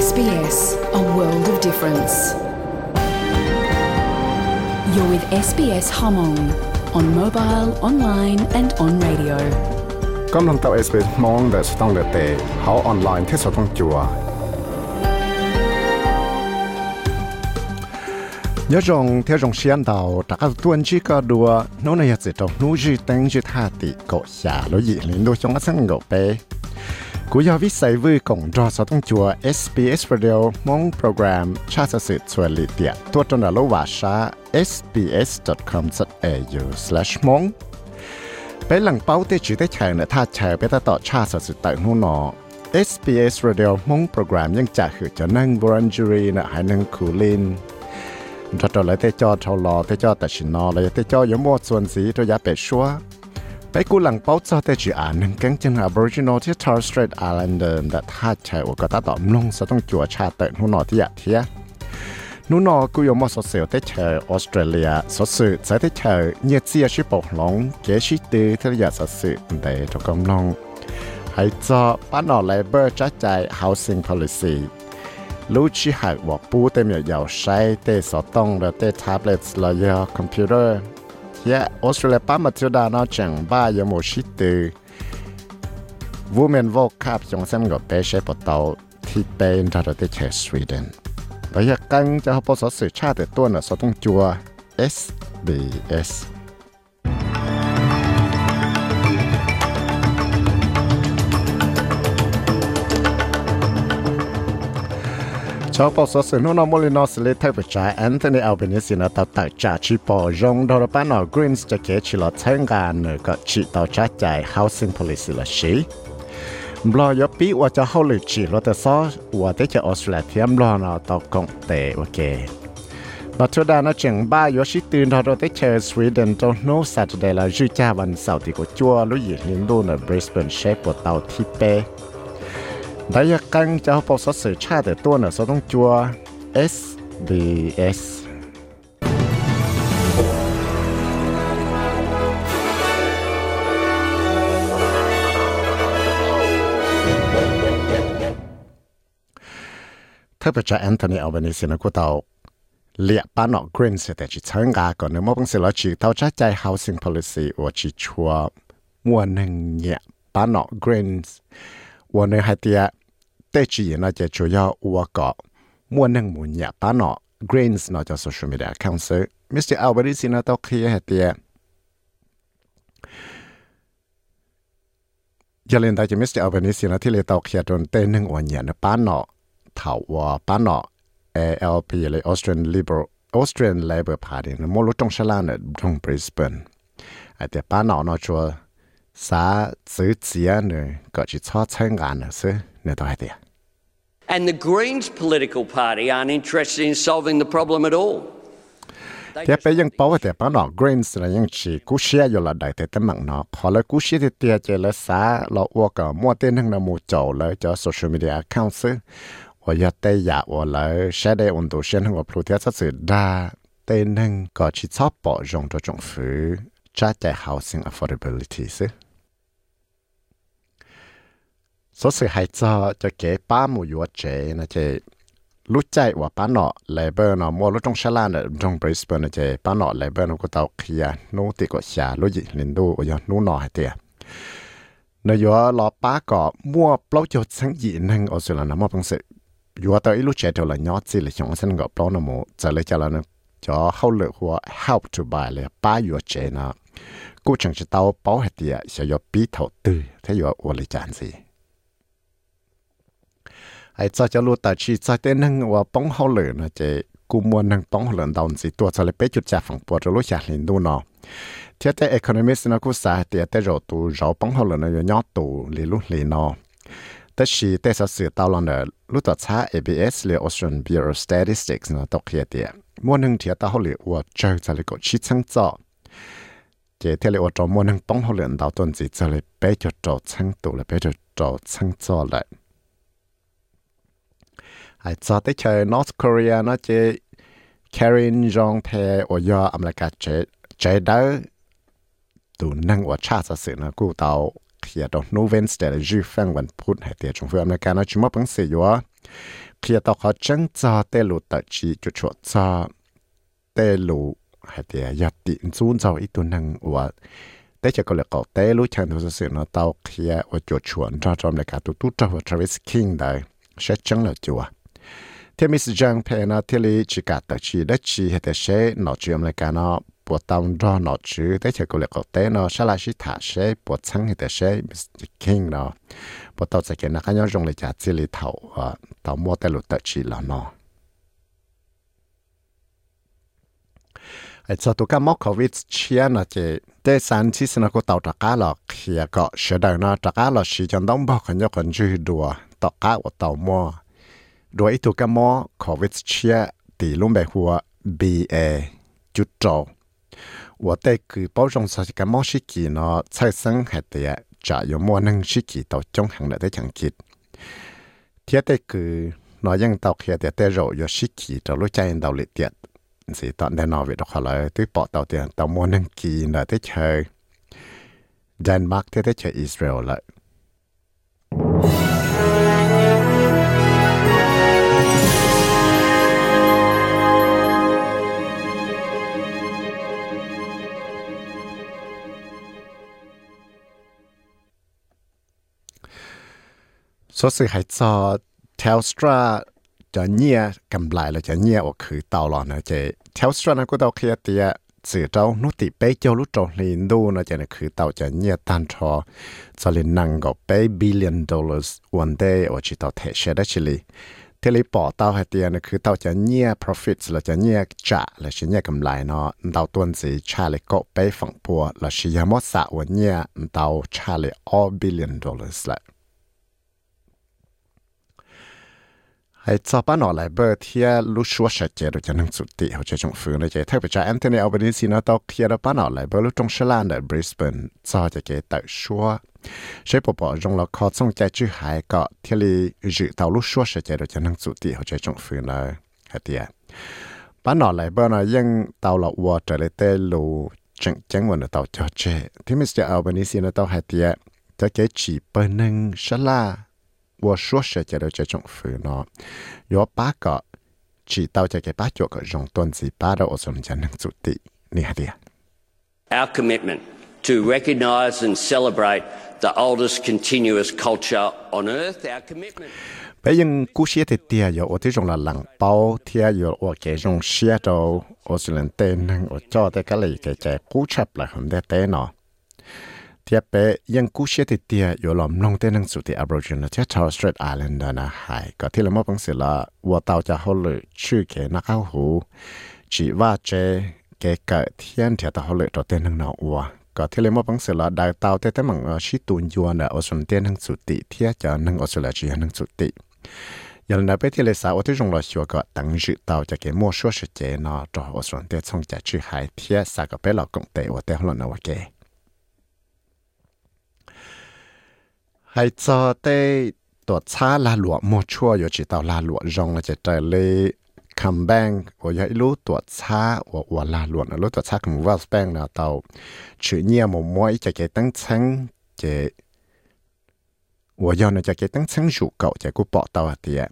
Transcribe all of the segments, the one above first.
SBS, a world of difference. You're with SBS Hmong on mobile, online, and on radio. กำลังตับ SBS มองแต่สต้องเดเตเขาออนไลน์ที่สต้องจัว nhớ rằng theo dòng xiên đầu đã có tuần chỉ có đùa nó này chỉ trong nụ chỉ tên chỉ tha tỷ cổ xả lối gì lên đôi trong sáng ngộ bé กูยอวิสัยวุกงรอสต้องจัว SBS Radio มงโปรแกรมชาติสืบสวนลิเตียตัวตนลว่าช้า sbs.com.au/mong ไปหลังเป้าเตจือได้แชร์นะถ้าแชร์ไปต่อชาติสืบต่างหูนอ SBS Radio มงโปรแกรมยังจะคือจะนั่งบรันจูรีนะหายนั่งคูลินจอดเลยเตจอดทอลอเตจอแต่ชินอเลยเตจอดยมวดส่วนสีตัวยาเป็ดชัว าปูเต็มอยาวใช้เตสอต้องและเตแท็บเล็ตและยาคอมพิวเตอร์เฮียออสเตรเลียป้ามาเที่ยวดานอจังบ้ายโมชิตือวูแมนวอกคาบจงเส้นกับเปเชปตอที่เป็นทาร์เตเชสวีเดนแล้วอยากกังจะเขาพอสสื่อชาติตัวน่ะสอต้องจัว SBS ชอบปอสสนุนอมลินอสเลเทปจาแอนโทนีอัลเบนิสินะตัดตัดจากชิปอจงดอรปานอกรีนส์จะเกชิลอเทงการเนก็ชิต่อ ya Australia pa ma chu chang ba ya mo shi tu Women World Cup trong sân gọi bé sẽ bắt đầu thi bên ra rồi tới Sweden. Và giờ căng cho họ bỏ số cha tra từ tuần ở số tung chùa SBS. cho bao số sự nô nô nó sẽ lấy thay với trái Anthony Albanese nó tạo tạo trả chi bỏ rong đó là bán ở Greens cho kế chỉ là thanh gà nửa có chỉ tạo trả chạy housing policy là gì lo yo pi wa cho hau le chi lo ta so wa te cha australia lo na to kong te wa ke ba chu da na cheng ba yo shi tin da ro te che sweden to no saturday la ju cha ban sau ti ko chua lu yi nin do na brisbane shape po tao ti pe แต่ยกังจะพบสสื่อชาติตัวเนี่ยต้องจัว SBS 特别在 Anthony Albanese 呢，过到列巴诺 Green 时代去参加过，那么本身老去到在在 Housing Policy 我去出我能也巴诺 Greens，我呢还第二。 เตจีน่าจะช่วยอัวกาะมวนหนึ่งมุนยาปานอ Grains นอจะโซเชียลมีเดียคอนเซอร์มิสเตอร์อัลเบริซินาตอเคเฮเตียยาเลนตาจะมิสเตอร์อัลเบริซินาที่เลตอเคดนเตนึงวันยานปานอเถาวาปานอ ALP เลอ Australian Liberal Australian Labor Party นะมลุตรงชลานะตรงบริสเบนไอเตียปานอนอชัวสาซื้อเสียเนี่ยก็จะชอบใช้งานนะซื้อ ne ta heti. And the Greens political party aren't interested in solving the problem at all. Thế bây giờ bảo vệ bảo nó Greens là những chỉ cú xe rồi là đại thế tấm mạng nó, họ là cú xe thì tia chơi là xá, là ua cả mua tên hàng là mua chỗ là cho social media account xứ, và giờ tây giả và là xe đây ổn tụ xe hàng và phụ thế sát sự đa tên hàng có chỉ sắp bỏ rộng cho trọng phứ, trả chạy housing affordability xứ. สสือหายจอจะเก๋ป้ามูยัวเจนะเจรู้ใจว่าป้าหนอเลเบอร์นอะมัวรู้ตรงชลาเนี่ตรงบริสเบอร์นะเจป้าหนอเลเบอร์นก็เตาเคลียนู้ติก็ชารู้ยิลินดูอย่านู้หนอเตียนายอลอป้าก็มัวเปล่าจดสังยีนึ่งออสุลานะมัวพังเสยัวเตอรู้ใจเท่าไรยอดสิเลยชงเส้นก็เปล่านะโมจะเลยจะแลนะจอเขาเลือกว่า help to buy เลยป้ายัวเจนะกูจังจะเตาเป้าเหตียเสียยอปีเท่าตื่อถ้ายัววันจันทร์สิ kế ba mùa yếu chế là chế lúc chạy và bán nọ labor nó mua lúc trong Sa Lan ở trong Brisbane là chế bán nọ labor nó có tàu kia nó thì có xả lúc gì lên đô ở nó nọ hay tiệt nó yếu lọ ba có mua bao nhiêu sáng gì nên ở sự là nó mua bằng sự yếu tới lúc chạy thôi là nhỏ chỉ là chúng sinh gặp bao nó mua giờ lấy cho là nó cho hậu lực của help to buy là ba yếu chế nó cú chẳng chỉ tàu bao hết tiệt sẽ yếu bí thầu tư thế yếu ở lấy chán gì ไอ้จะจะ ai, cho tới chơi North Korea nó chơi Karen Jong the ở do America chơi chơi đó tụ năng ở cha sa sự nó cụ tàu khi đó Noven strategy phang vẫn phút hay tiệt chúng phương America nó chỉ mất bằng sự yếu khi đó họ chẳng cho tê lụ tự chỉ cho chỗ cho tê lụ hay tiệt yết tiện xuống giàu ít tụ năng ở tế cho câu lạc cậu tế lúc chẳng thực sự nó tàu kia và chuột chuột cho trong lại cả tụ tụ cho Travis King đấy sẽ chẳng là chùa. าป้องเขาเลยนะอยู่ยอดตูลีลุลีเนาะแต่ชีแต่สัสื่อตาวลันเดอรู้ต่อช้า ABS เลย Australian Bureau of Statistics นะตกเฮียเตียมัวหนึ่งเทียตาเขาเลยว่าเจอจะเลยก็ชิดชั้งจ่อเจเทเลยว่าจอมัวหนึ่งป้องเขาเลยดาวต้นสิจะเลยไปจุดจอชั้งตูเลยไปจุดจอชั้งจ่อเลย ai cho tới chơi North Korea nó chơi Karen Jong the ở do America chơi chơi đó tụ năng ở cha sa sự nó cụ tàu เคลีย โดยตัวกมอโควิดเชียตีลุมแบบหัว BA จุดจอว่าแต่คือป้องสกมอชิกีเนาะใช้สังเหตยจะยมัวนั่งชิกีต่อจงหังได้ฉังคิดเทียแต่คือนอยังตอกเฮียแต่เราอยู่ชิกีจะรู้ใจเราเลยเตียสิตอนแนนอวิวทขอเลยที่ปอต่าเตียนต่ามวนังกีเนาะได้เชยเดนมาร์กที่ได้เชยอิสราเอลละ chỉ hệ thế sẽ nó chỉ âm lại cả nó bộ tàu ra nó chứ thế chỉ có lẽ có tế nó sẽ là chỉ thả sẽ bộ sáng hệ thế sẽ king nó bộ tàu sẽ cái nó cái nhau dùng lại trả chỉ lý thầu và tàu mua tay lụt tập chỉ là nó ai cho tụi cái mốc covid chia nó chỉ để sản chỉ nó có tàu trả cá là khi có sẽ đời nó trả cá là chỉ cho đóng bao cái nhau còn chưa đùa tàu cá của tàu mua โดยตัวกมอขอวิเชียตีลุ่มแบบหัว BA จุดโจ我对คือ包容sa cái món sĩ kỳ nó菜生系啲จะ有mua năng sĩ kỳ tàu trong hàng lại tới chẳng kịp thiết đấy cứ nó ยัง tàu kia để tới rồi có sĩ kỳ tàu lúc chạy tàu liệt tiệt thì tận đây nó việc đó là tới bỏ tàu tiền tàu mua năng kỳ là tới chơi Denmark tới tới chơi Israel lại 所以系做 Telstra 就捏咁 ไอ้ซอปานอหลาเบอร์เทียลุชัวเฉเจดูจะนั่งสุดติเขาจะจงฟื้นเลยเจถ้าไปจ่าแอนโทนีอัลเบนิซีนาตอกเทียปานอหลาเบอร์ลุจงชลานเดบริสเบนซอจะเกตชัวใช่ปปอจงเละคอส่งใจชื่อหายก็เทียลีจือเตาลุชัวเฉเจดูจะนั่งสุดติเขาจะจงฟื้นเลยเทียปานอหลาเบอร์นอยังเตาละวัวเจเลเตลูจังจังวันเตาจอเจที่มิสเตอร์อัลเบนิซีนอตอกหาเทียจะเกจีเปอร์หนึ่งชลา 我说是觉得这种负呢，有八个知道这个八九个用段子八的我说人家能做的，你还的。Our commitment to recognise and celebrate the oldest continuous culture on earth, our commitment. bây giờ cú xe thì tia yo ở thế trong là lăng bao tia yo ở cái trong xe đâu ở sự lần tên ở cho tới cái này cái cái cú chấp là không để tên nó ทียเปยังกู้เชื่อติเตียอยู่หลอมลงเต้นังสุดที่ Aboriginal ที่ Torres Strait Island นะหายก็ที่เรามอบังสิละวัวเตาจะเขาเลยชื่อเกนักเข้าหูจีว่าเจเกเกิดเทียนเทียตาเขาเลยตัวเต้นังนอวัวก็ที่เรามอบังสิละดาวเตาเต้แต่มังชิตุนยัวนะอสุนเต้นังสุดติเทียจะนังอสุลจีนังสุดติยันนับไปที่เลสาวที่จงรอชัวก็ตั้งจืดเตาจะเกมั่วชัวสเจนอจออสุนเต้ชงจะชื่อหายเทียสากไปเรากงเตว่าเต้หลอนว่าเก hay cho tê tổ cha là lụa mua chua yo chỉ tao là lụa rong là chỉ trời lê cầm bang ở yo lú tổ cha ở ở là lụa là lú tổ cha cầm vào bang là tao chữ nhia một mỗi chỉ cái tăng chân chỉ ở yo nó chỉ cái tăng chân chủ cậu chỉ cũng bỏ tao hạt tiệt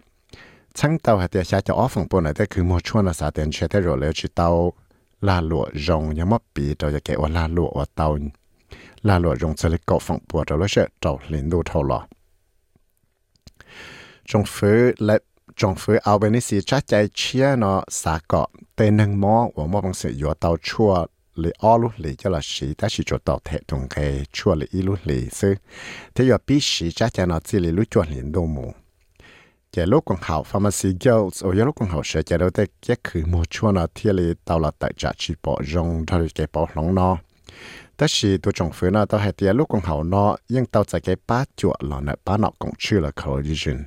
chân tao hạt tiệt sẽ cho ở phòng bộ này thế cứ mua chua là sao tiền chơi thế rồi lấy chỉ tao là lụa rong nhưng mà bị tao chỉ cái ở là lụa ở tao là lộ dùng xe lịch cậu phẳng bùa trở lại sẽ trâu lên đô thâu lọ. Trong phứ lệ trong phứ Albanese chắc chạy chia nó xả cọ tên nâng mò và mò bằng sự dùa tàu chua lì ô lúc lì cho là sĩ ta chỉ cho tàu thẻ đồng cái chua lì y lúc lì sư thế giờ bí sĩ chắc chạy nó chỉ lì lúc chua liền đô mù cái lúc còn học pharmacy girls ở lúc còn học sẽ chạy đâu tới cái khử mùa chua nó thì lì tàu là tại trả chỉ bỏ rong thôi cái bỏ lòng nó แต่ 是ตัวจงฟื้นนะตัวให้เตียลูกของเขาเนาะยังเตาใจแกป้าจวดหล่อเนี่ยป้าเนาะกงชื่อละเขาดิจิน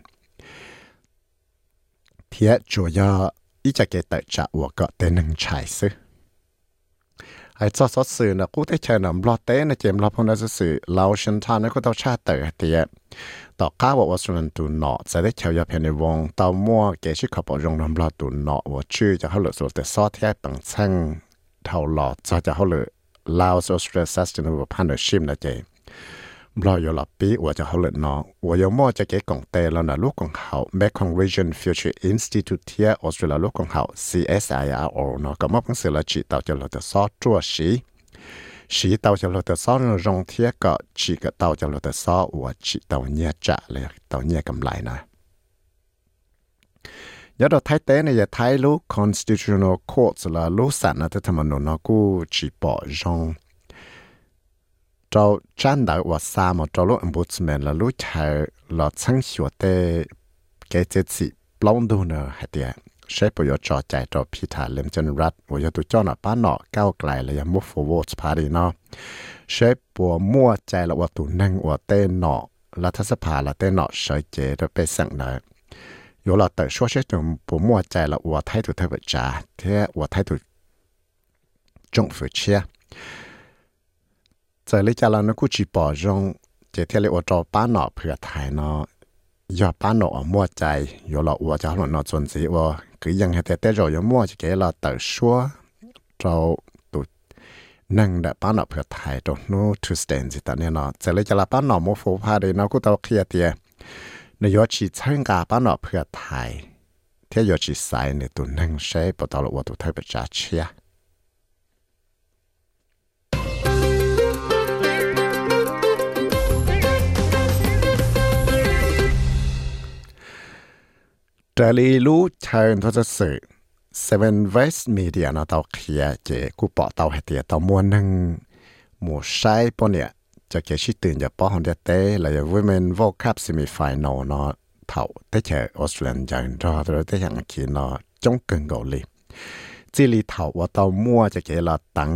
เทียจัวยาอีจะแกแต่จะวัวก็เตนึงชายซึไอ้จอสอสื่อนะกูได้เชิญนำรอเต้นะเจมรอพงนัสื่อเราชันทานนะก็ต้องชาเตอเตียต่อก้าวว่าส่วนตัวเนาะจะได้เชียวยาเพนในวงเตามั่วเกชิขบรงนำรอตัวเนาะว่าชื่อจะเขาเหลือส่วนแต่ซอเทียปังช่งเท่าหลอดจะจะเขาเหลือ Laos Australia Sustainable Partnership นะเจบลอยหลับปีว่าจะเขาเลยเนาะว่ายังมั่จะเก๋กองเตแล้วนะลูกของเขา Mekong Region Future Institute เทียออสเตรเลียลูกของเขา CSIRO เนาะก็มอบหนังสือละจีเต่อจะเราจะซอจั่วสีสีเต่อจะเราจะซอรองเทียก็จีก็เต่อจะเราจะซอว่าจีเต่อเนี่ยจะเลยเต่อเนี่ยกำไรนะ ยอดไทยเต้เนี่ยไทยลู constitutional court ละลูสันนะที่ทำมนุนกูจีบอจงจ้าจันดาว่าสามจ้าลู ombudsman ละลูชายละช่างชัวเต้เกจิสิปลงดูเนอะเดียใช้ประโยชน์จอใจต่อพิธาเลมจันรัฐวิยตุจ้าหน้าป้าหนอก้าวไกลเลยมุฟโวอสพาดีเนาะใช้ปัวมั่วใจละว่าตุนั่งว่าเต้นหนอรัฐสภาละเต้นหนอใช้เจจไปสั่งเนาะ 有了等说些种不莫在了，我态度特别差，这我态度政府去，在里家了那估计保证，这天里我找班老婆台呢，要班老莫在，有了我家了那种子我，给人还在带着有莫就给了等说，找都能的班老婆台都 no to stand 的呢，在里家了班老莫佛怕的那个到开的。 นยอชีช่างกาบ้านอเพื่อไทยเที่ยอชีสายในตุนนั่งใช้ปตลวัตุไทยประชาเชียจลีรู้เชิญทศสื่อ Seven สต์มีเดียนะเตาเคียเจกูปอเตาเหตียเตามวนนึ่งหมูใช้ปนเนี่ย จะเกี่ยชิตื่นจะป้อฮอนเดเต้แล้วจะวิเมนวอลคัพซีมิไฟแนลเนาะเท่าแต่เชออสเตรเลียจังรอแต่แต่อย่างขีเนาะจงเกินเกาหลีจีลีเท่าว่าเตามั่วจะเกี่ยละตัง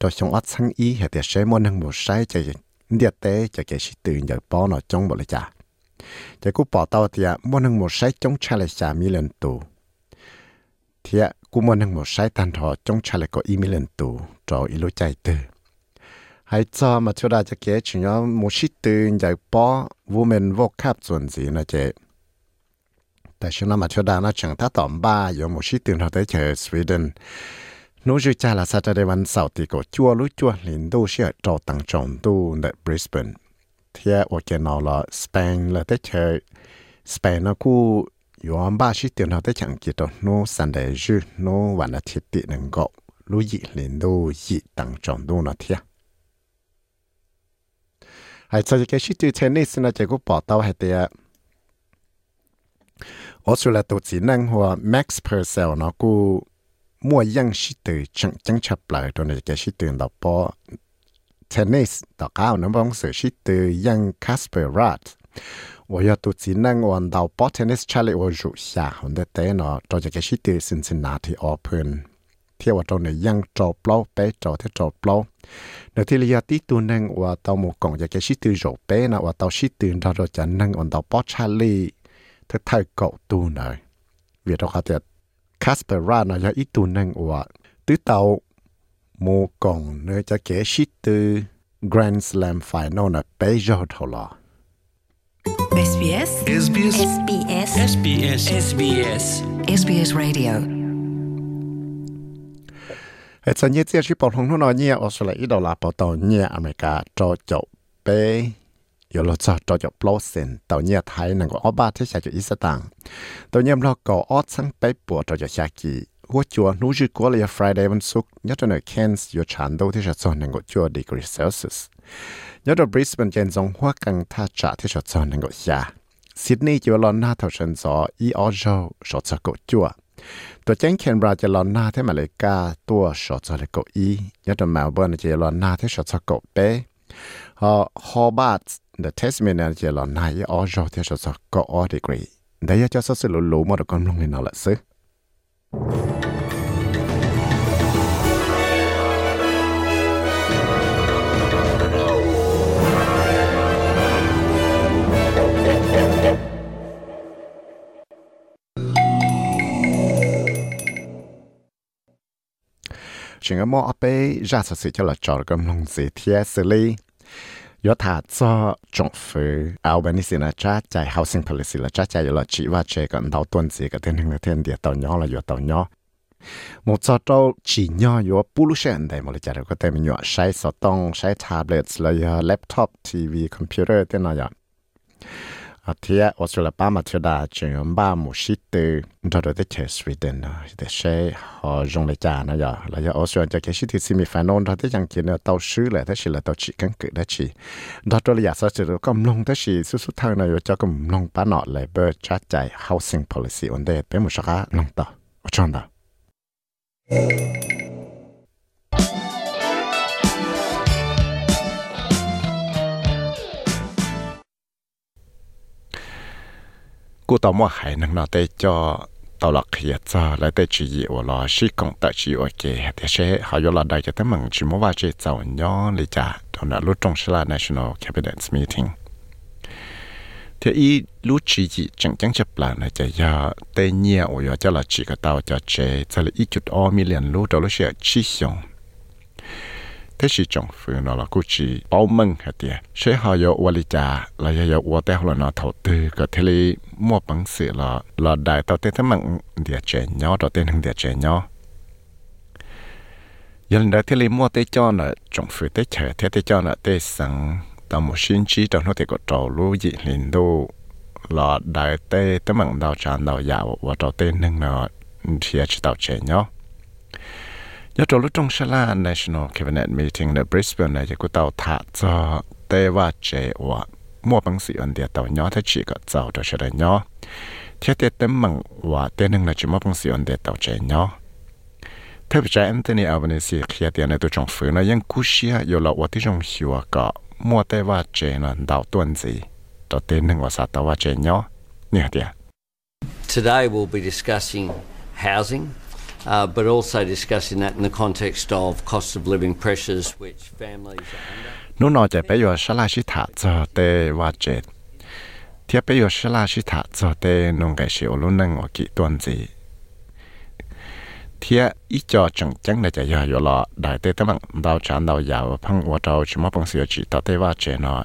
จะชงอัดสังอีเหตุใช้มอนังหมดใช้จะเดียเต้จะเกี่ยชิตื่นจะป้อเนาะจงบริจาจะกูปอเตาเตียมอนังหมดใช้จงชาเลชามิเลนตูเทียกูมอนังหมดใช้ตันทอจงชาเลก็อีมิเลนตูจออีลุใจเตอ หายใจมาช่วยได้จะเก๋ชิงอะมูชิตื่นใหญ่ป้อวูเมนวกคาบส่วนสีนะเจแต่ฉันมาช่วยได้นะฉันถ้าต่อมบ้าอยู่มูชิตื่นเขาได้เจอสวีเดนนู้จูจ่าละซาจะได้วันเสาร์ที่ก็จัวรู้ชัวหลินดูเชื่อโจตังจงดูในบริสเบนเทียโอเคนอละสเปนเละได้เจอสเปนนะกูอยู่อันบ้าชิตื่นเขาได้ฉันกิโตนู้สันเดย์จูนู้วันอาทิตย์หนึ่งก็รู้ยิหลินดูยิ่งตังจงดูนะเทีย 还在个许多钱呢，是那结果报道还得啊。我说了，都只能和 Max Purcell 那个莫样许多正正出来，都那个许多老婆 tennis 到高能帮手许多 Young Casper Rudd。我要都只能玩到 botanist 出来，我入下，我的电脑到这个许多 Cincinnati Open。theo vào trong này yang trò plau bé trò thế trò plau nếu thì là tí tu năng và tao một bé nào và tao sĩ tư ra rồi chẳng năng còn tao bó cha li thay cậu tu này vì đó có thể Casper ra nó giờ ít tu năng và tứ tao một nơi cho cái sĩ tư Grand Slam Final là bé thôi là SBS SBS SBS SBS SBS SBS Radio. แต่สัญญาเจียชิปอลงนู่นเนี่ยออสเตรเลียดอลลาร์ปอตเนี่ยอเมริกาจอจบเปยอลจอจอจบโปรเซนตเนี่ยไทยนั่งก็ออบาที่ใช้จุอิสตังตัวเนี่ยเราก็ออดสังไปปวดจอจชากีหัวจัวนู้จีกัวเลยฟรายเดย์วันศุกร์ยัดตัวเนี่ยเคนส์อยู่ชันดูที่ชัดซอนนั่งก็จัวดีกรีเซลเซียสยัดตัวบริสเบนเจนซงหัวกังท่าจ่าที่ชัดซอนนั่งก็ยาซิดนีย์จัวลอนหน้าท่าเชนซออีออโจชัดซะก็จัว ตัวแจ้งเคนบราจะลอนหน้าเทมาเลกาตัวชอตซาเลโกอียัดมาเบิร์นจะลอนหน้าเทชอตซาโกเปฮอฮอบาร์ตเดอะเทสเมนจะลอนหน้าอีออจที่ชอตซาโกออดีกรีได้ยาจะสอสลุลูมอดกอนลงในนอละซึ จึงอมอไปยาสสิที่เราจอดกันลงสีเทียสลียอดถาจอจงฟื้อเอาแบนี้สินะจ้าใจ housing policy ละจ้าใจเลาชีว่าเชกันดาวต้นสีกับเทนหนึ่งเทนเดียวตอนยอละาอยู่ตอนยอมดจอดจีย่อยู่ปุลุเชนได้มดเลจ้าเราก็เต็มอยู่ใช้สตองใช้แท็บเล็ตเลยแล็ปท็อปทีวีคอมพิวเตอร์เต็มหน่อย à thì Australia ba mà chưa đã chuyện ba một sĩ từ đó đó tới Sweden nó để sẽ họ dùng lại trả nó giờ là giờ Australia cho cái sĩ thì semi final đó tới chẳng chỉ là tàu sứ lại thế là tàu chỉ căn cứ đó chỉ đó đó là giả sử chỉ cầm long thế chỉ số số thằng này cho cầm long ba nọ lại bơ chat chạy housing policy vấn đề bé một số cái long tàu ở trong đó กูต่อมาหายนังนอเตจอตลอดเขียจอแล้วเตจีวลอชิกงตจีโอเคแต่เชหายลอได้จะตั้งมังจิมว่าเจเจ้าย้อนเลยจ้าตอนนั้นรู้ตรงชลา national cabinet meeting เที่อีรู้จีจีจังจังจะปลานะจะยาเตเนียโอยจะละจีก็เตาจะเจจะเลยอีจุดออมิเลียนรู้ตัวรู้เสียชิชง thế chỉ trong phủ nó là cũng chỉ bảo mừng hết tiệt sẽ họ yêu vật lý cha là yêu yêu vật tế là nó thầu tư có thể lý mua bằng sự là là đại tao tên thế mạng địa trẻ nhỏ đó tên hàng địa trẻ nhỏ. Giờ đại thế lý mua tế cho nó trong phủ tế trẻ, thế tế cho nó tế sang tao một sinh trí trong nó tế có trâu lũ dị liền đô. Là đại tế thế mạng đào tràn đào dạo và đầu tên hàng nó thì chỉ tàu chế nhau ยอดรู้ตรงชลา National Cabinet Meeting ใน Brisbane ในจะกูเตาถาจอเตว่าเจว่ามั่วบังสีอันเดียเตาย้อถ้าจีก็เจ้าตัวเฉลยย้อเทียเตเต็มมังว่าเตนึงในจีมั่วบังสีอันเดียเตาเจย้อถ้าไปใจแอนโทนีอัลเบเนซีเคียเตียนในตัวจงฝืนนะยังกูเชียอยู่ละว่าที่จงหิวก็มั่วเตว่าเจนันดาวต้นสีตัวเตนึงว่าสาตว่าเจย้อเนี่ยเดีย Today we'll be discussing housing uh, but also discussing that in the context of cost of living pressures which families are under. นู่นนอจะไปอยู่สลาชิตาจะเตว่าเจ็ดเทียบไปอยู่สลาชิตาจะเตนงไกชิโอลุนึงว่ากี่ตัวจีเทียอีจอจังจังในจะยาอยู่ละได้เตตั้งดาวจานดาวยาวพังว่าดาวชิมพังเสียจีต่อเตว่าเจนอ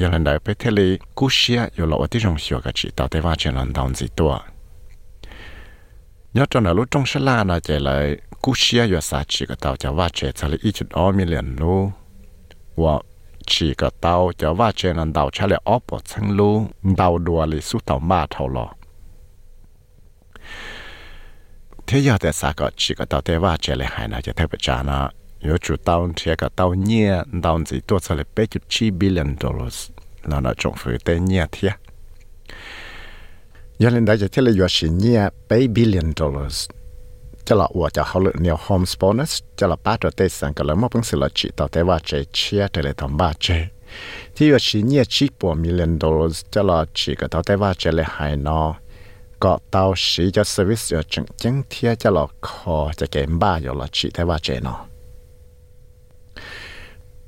ยันได้ไปเทลีกูเชียอยู่ละว่าที่จงเสียกับจีต่อเตว่าเจนดาวจีตัว nhớ trong là lúc trong sân la nó chạy lại cú xia vừa sa chỉ cái tàu cho va chạy cho lại ít chút ó mi liền lu và chỉ cái tàu cho va chạy nó tàu cho lại ó bỏ chân lu, tàu đùa lại suốt tàu ma thầu lò. Thế giờ tại sao có chỉ cái tàu thế va chạy lại hai là chạy theo bị trả nó nhớ chủ tàu thì cái tàu nhẹ, tàu gì tôi cho lại bảy chút chín billion dollars là nó trong phía tên nhẹ thiệt. Giờ lên đây จะเทเลยอยู่สิเนี่ยไป billion dollars จะละว่าจะเขาเลยเนี่ย homes bonus จะละป้าตัวเตสังก็เลยมอบเป็นสิละจิต่อแต่ว่าเจเชียแต่เลยทำบ้าเจที่อยู่สิเนี่ยชิปว million dollars จะละจิก็ต่อแต่ว่าเจเลยหายนอก็เตาสีจะ service อยู่จังจังเทียจะละคอจะเกมบ้าอยู่ละจิแต่ว่าเจเนาะ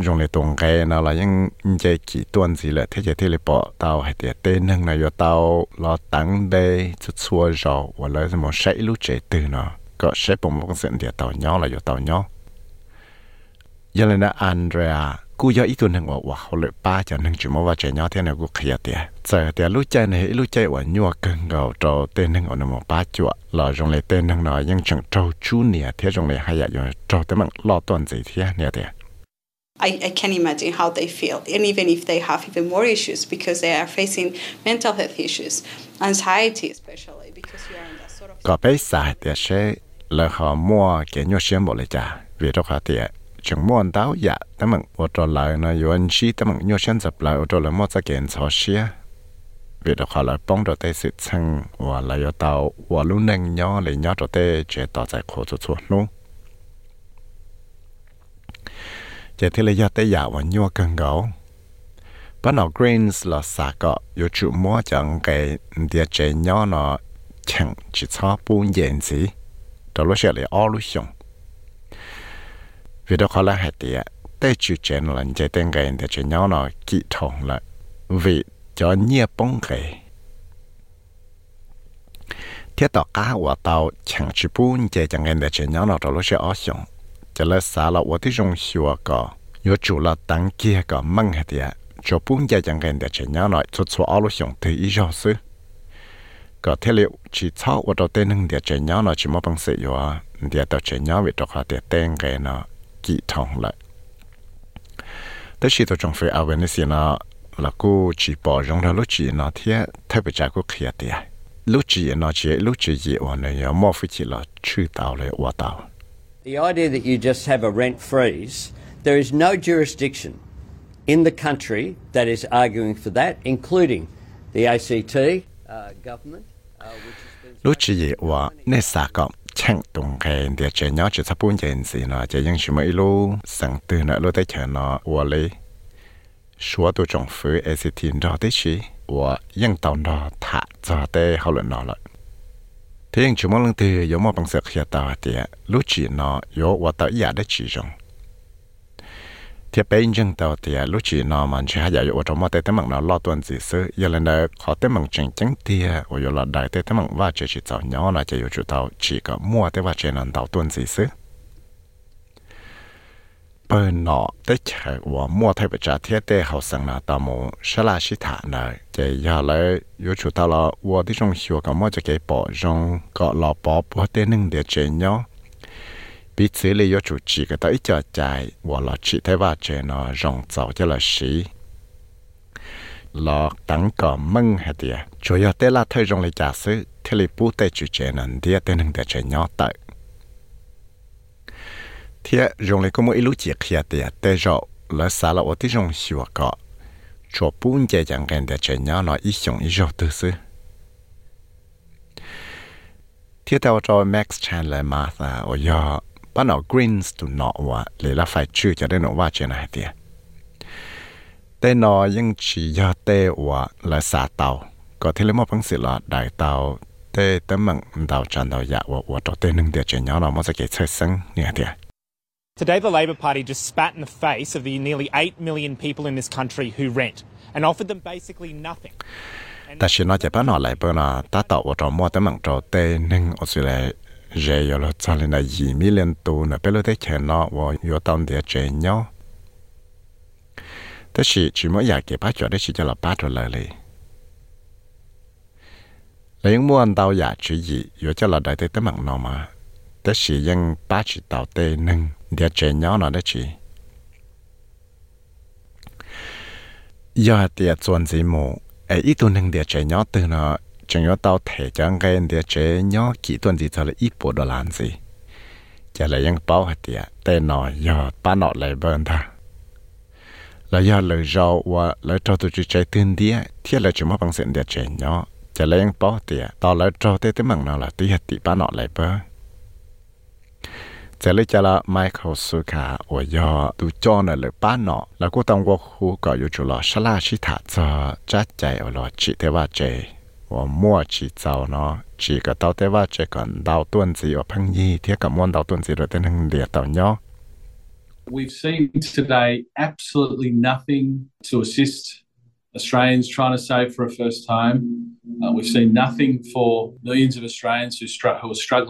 trẻ nhỏ thiệt dùng để tuần cái nào là những dây chỉ tuần gì là thế thì bỏ tàu hay thì tên nâng này yo tàu lo tăng đây chút xua rồi và lấy một sấy lúc chế từ nó có sẽ bùng một sự thì tàu nhỏ là yo tàu nhỏ. Giờ là Andrea cú yo ít tuần nâng wa wa họ lợi ba cho nâng chỉ một vài trẻ nhỏ thế à này cú khía thì giờ thì lúc chơi này lúc chơi wa nhua cân gạo trâu tên nâng ở một ba chuột là dùng lấy tên nâng nó nhưng chẳng trâu chú nè thế dùng lấy hai giờ à, trâu tới bằng lo tuần gì thế nè thì I, I can imagine how they feel, and even if they have even more issues because they are facing mental health issues, anxiety especially because you are in that sort of. Có bé xài thì sẽ là họ mua cái nhau xem bộ lại trả vì đó họ thì chẳng mua đáo dạ tấm mừng ô tô lại nó yêu anh chị tấm mừng nhau xem dập lại ô tô lại mua ra kiện cho xia vì đó họ là bóng đồ tê sự chăng và lại yêu tàu và lúc nâng nhau lấy nhau đồ tê chế tỏ giải khổ cho chuột luôn chỉ thì là do tế giả và nhua cần gấu. Bắt đầu greens là xả cọ yêu chủ mua chẳng cái địa chế nhỏ nó chẳng chỉ cho bốn diện gì. Đó là sẽ là ở lúc xong vì đó khó là hạt địa để chịu chén là chế tên cái để cho nhau nó kỹ thông là vì cho nhiều bông cái thiết tạo cá của tàu chẳng chỉ bốn chế chẳng cái để cho nhau nó đó là sẽ ở xong cho là xã là 我的用学个有主了当街个梦下的，就本家讲跟的钱鸟来做出阿路上的一小时。có thể liệu chỉ cho ở đầu tiên nâng địa chơi nhau nó chỉ một bằng sự yếu địa đầu chơi nhau vì đó họ địa tên cái nó kỹ thông lại đó chỉ tôi trong phải awareness nó là cô chỉ bỏ trong đó lúc chỉ nó thiết thay vì trái cô kia địa lúc chỉ nó chỉ lúc chỉ gì ở này có một phải chỉ là chữ tàu lại ở tàu The idea that you just have a rent freeze, there is no jurisdiction in the country that is arguing for that, including the ACT uh, government. Uh, which has been lúc chỉ gì ở nơi xa có chẳng tung cái địa chơi nhau chỉ sắp bốn chuyện gì nó chỉ những chuyện mấy lúc sáng từ nó lúc tới chờ nó ở lấy số tôi trong phủ ACT đó tới chỉ ở những tàu đó thả cho tới hậu luận nó lại thế nhưng chúng mình từ có một bằng sự hiện tại thì lúc chỉ nó có và tới giờ để chỉ trong thì bên trong tàu thì lúc chỉ nó mà chỉ hay ở trong một cái mạng nó lo tuần gì sự giờ lần đó họ tới mạng chân chính thì ở giờ là đại tới mạng và chỉ chỉ tạo nhau là chỉ có chủ tàu chỉ có mua tới và chỉ là tàu tuần gì sự bên nọ tới chạy và mua thay bị trả thiết tế hậu sang là tàu mù sẽ là sĩ thả này để giờ lấy có chủ tàu là và đi trong hiệu có mua cho cái bỏ trong có lọ bỏ bỏ tên nâng để chơi nhau bị xử lý có chủ chỉ cái tới cho chạy và là chỉ thấy và chơi nó rong dạo cho là sĩ là tăng có mưng hết địa chủ yếu tế là thời rong lấy giả sử thì lý bút tế chủ chơi nên địa tên nâng để chơi nhau tới thế dùng lấy có mỗi lúc chỉ khi thì tê rõ là xả là ở tí dùng hiệu quả cho bốn chế chẳng gần để chơi nhau là ít dùng ít rõ tư sư thế theo cho Max Chandler Martha ở nhà bắt nó Greens to nọ và lấy là phải chữ cho đến nó vào chuyện này thì tên nó nhưng chỉ do tê và là xả tàu có thể lấy một bằng sự là đại tàu tê tấm mạng tàu tràn tàu dạ và và cho tê nâng địa chuyện nhau là mới sẽ kể chơi sân như thế Today, the Labor Party just spat in the face of the nearly 8 million people in this country who rent and offered them basically nothing. ta chỉ nói cho bạn nói lại bữa nào ta tạo ở trong mua tấm bằng trò tê nâng ở dưới lại dễ rồi là cho nên là gì mi liên tu nè bây giờ thế chèn nó và yếu tàu địa chơi nhau thế chỉ chỉ mới giải cái bắt cho đấy chỉ cho là bắt rồi lại đi lấy những mua ăn tàu giả chỉ gì yếu cho là đại tế tấm bằng nó mà thế chỉยังbắt chỉ tàu tê nâng địa chơi nhau nó đấy chỉ giờ địa chuẩn gì mù ấy ít tuần nâng địa chơi nhau từ nó chẳng có tàu thể chẳng cái địa chơi nhau kỹ tuần gì cho là ít bộ đồ làm gì chả làยังbảo hạt địa tê nó giờ ba nọ lại bên ta là giờ lời rau và lời trâu tụi chị chơi tiền địa thiết là chỉ mất bằng sự địa chơi nhau chả làยังbảo địa tao lời trâu tê để trẻ nhỏ nó đó chị do tiệt chuẩn gì mù ấy ít tuần hằng để trẻ nhỏ từ nó chẳng có tao thể chẳng cái để trẻ nhỏ kỹ tuần gì thôi là ít bộ đồ làm gì chả bảo hết tiệt tên nó giờ ba nó lại bên ta là do lời rau và lời trâu tụi chị trẻ tiên đĩa thì là chỉ mất bằng sự để trẻ nhỏ chả lại ยัง bảo tiệt tao lại cho tới tới mảng nào là tí hết tí ba nó lại bên nothing for millions of Australians who, str- who are struggling under skyrocketing mortgage repayments, and virtually nothing for renters. 你แต่เป็นปอแต่ชินนอนเลยเดียยังจุมบังสือว่าเต่าอยากได้ชีจะหลับป้าเต้นทางออสเตรเลียก็เลยมั่วบังสือชัวเต่าเนี่ยจะเลยอยู่เธอรู้เฉดอะไรเนาะไปยังปอเดียยังชีเต่าไว้อย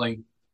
ากได้ชีจะหลั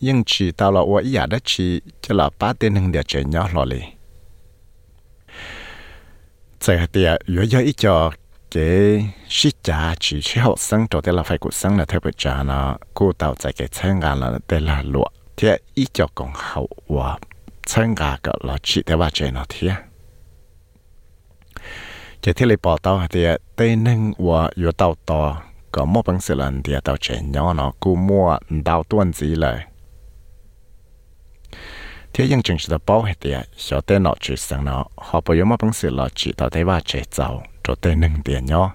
nhưng chỉ tao là ủa giả đó chỉ cho là ba tên hưng địa trẻ nhỏ lọ lì. Giờ thì à, yếu cái sĩ trả chỉ chỉ học sinh cho thế phải cuộc sống là theo bữa trả nó cô tao tại cái chân gà là thế là lụa. Thì ít cho còn hậu và chân gà cả chỉ theo bà trẻ chỉ thế. Là bỏ tao thì à, tên nâng và yếu tao to. Có bằng sự lần thì tao trẻ nhỏ nó cô mua đào tuần gì lại thế nhưng chừng sự tập bảo hệ tiệt sở tên nọ chữ sang nọ, họ bây giờ mà bằng sự là chỉ tạo thế và chế 造 cho tên nâng tiền nhau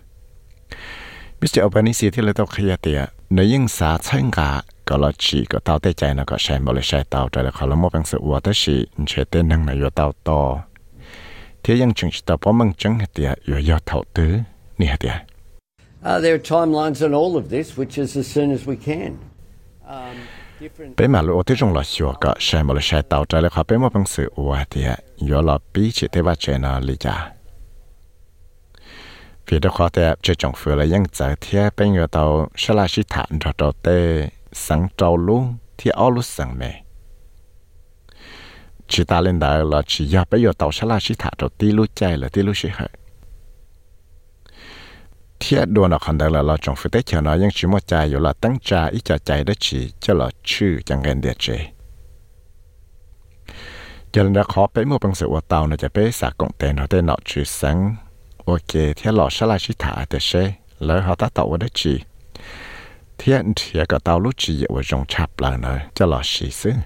Mr. Albanese thì lại tao khi tiệt nếu những xã chân cả có lo chỉ có tao tế chạy nó có xem bởi sai tao trở lại khỏi là một bằng sự ủa tới sự chế tên nâng này tao to thế nhưng chừng sự tập bảo mừng chân hệ tiệt vừa do thầu tứ nè hệ tiệt Uh, there are timelines on all of this, which is as soon as we can. Um bé mà lũ tới trong là sửa cả sai mà là sai tàu trái là khó bé mà bằng sự ủa thì do là bí chỉ thế và chơi nó lý trả vì đó khó thế chơi trong phơi là ยัง giải thế bây người tàu sẽ là sĩ thản cho tàu tê sáng trâu luôn thì áo lúc sáng mẹ chỉ ta lên đời là chỉ giờ bây giờ tàu sẽ là sĩ thản cho tí lúc chạy là tí lúc sĩ ทียดวนอคันได้ละเราจงฟิเตเชียนอยังชิมวใจอยู่ละตั้งใจอีจะใจได้ชีเจะหลอชื่อจังเงินเดียเจยันระขอไปมือปังเสวตาวนะจะไปสากงเตนเขาเตนอชื่อสังโอเคเทียหลอชลาชิถาเดเชแล้วเขาตัดตัวได้ชีเทียนเทียก็บเตาลุจีเยาวจงชับหลาเนยจะหลอชีซึ่ง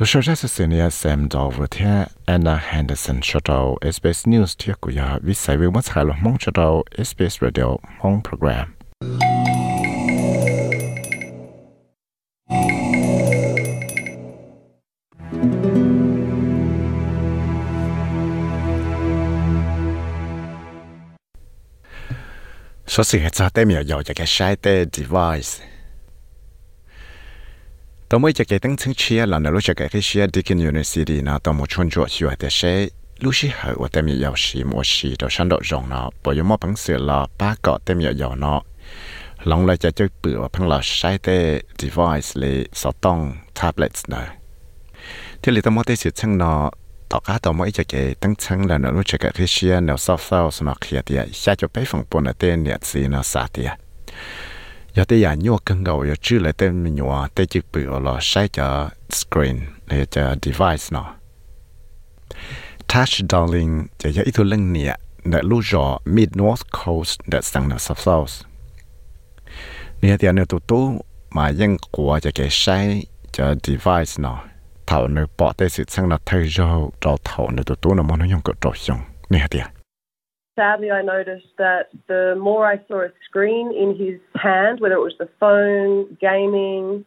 bé xả cộng tiền nó tên nó Anna Henderson cho đầu SBS News thiết của nhà viết sai với mất hai lo mong cho đầu SBS Radio mong program số sự hệ cho tên miệng cái device. ตัวมวยจะเกิดตั้งซึ่งเชียร์หลังนรู้จะเกิดที่เชียร์ดิกินยูนิซิตี้นะต่อมวยชนจวดชีวิตเช่ลูชิเหอว่าเต็มยาวชีมัวชีตัวฉันดอกจงเนาะปอยมอพังเสือลอป้าเกาะเต็มยาวเนาะหลงเลยจะเจ้าเปื่อพังหลอใช้แต้ device เลยสอต้องแทบเล็ตเนาะที่ลิตมอเตสิช่างเนาะต่อก้าตัวมวยจะเกิดตั้งชั้งหลังนรู้จะเกิดที่เชียร์แนวซอฟต์เซลสนอกเขียเดียชาจะไปฝั่งปนเต้เนี่ยสีเนาะซาเตีย giờ tới giờ nhua cân gầu, giờ chưa lại tên mình nhua tới chữ bự là sai cho screen để cho device nó touch darling giờ giờ ít thôi lần nè để lúc rõ mid north coast để sang nó south south nè thì anh tụ tụ mà ยัง của cho cái sai cho device nó thầu nó bỏ tới sự sang nó thay cho rồi thầu nó tụ tụ nó muốn nó dùng cái trò dùng nè thì à sadly, I noticed that the more I saw a screen in his hand, whether it was the phone, gaming,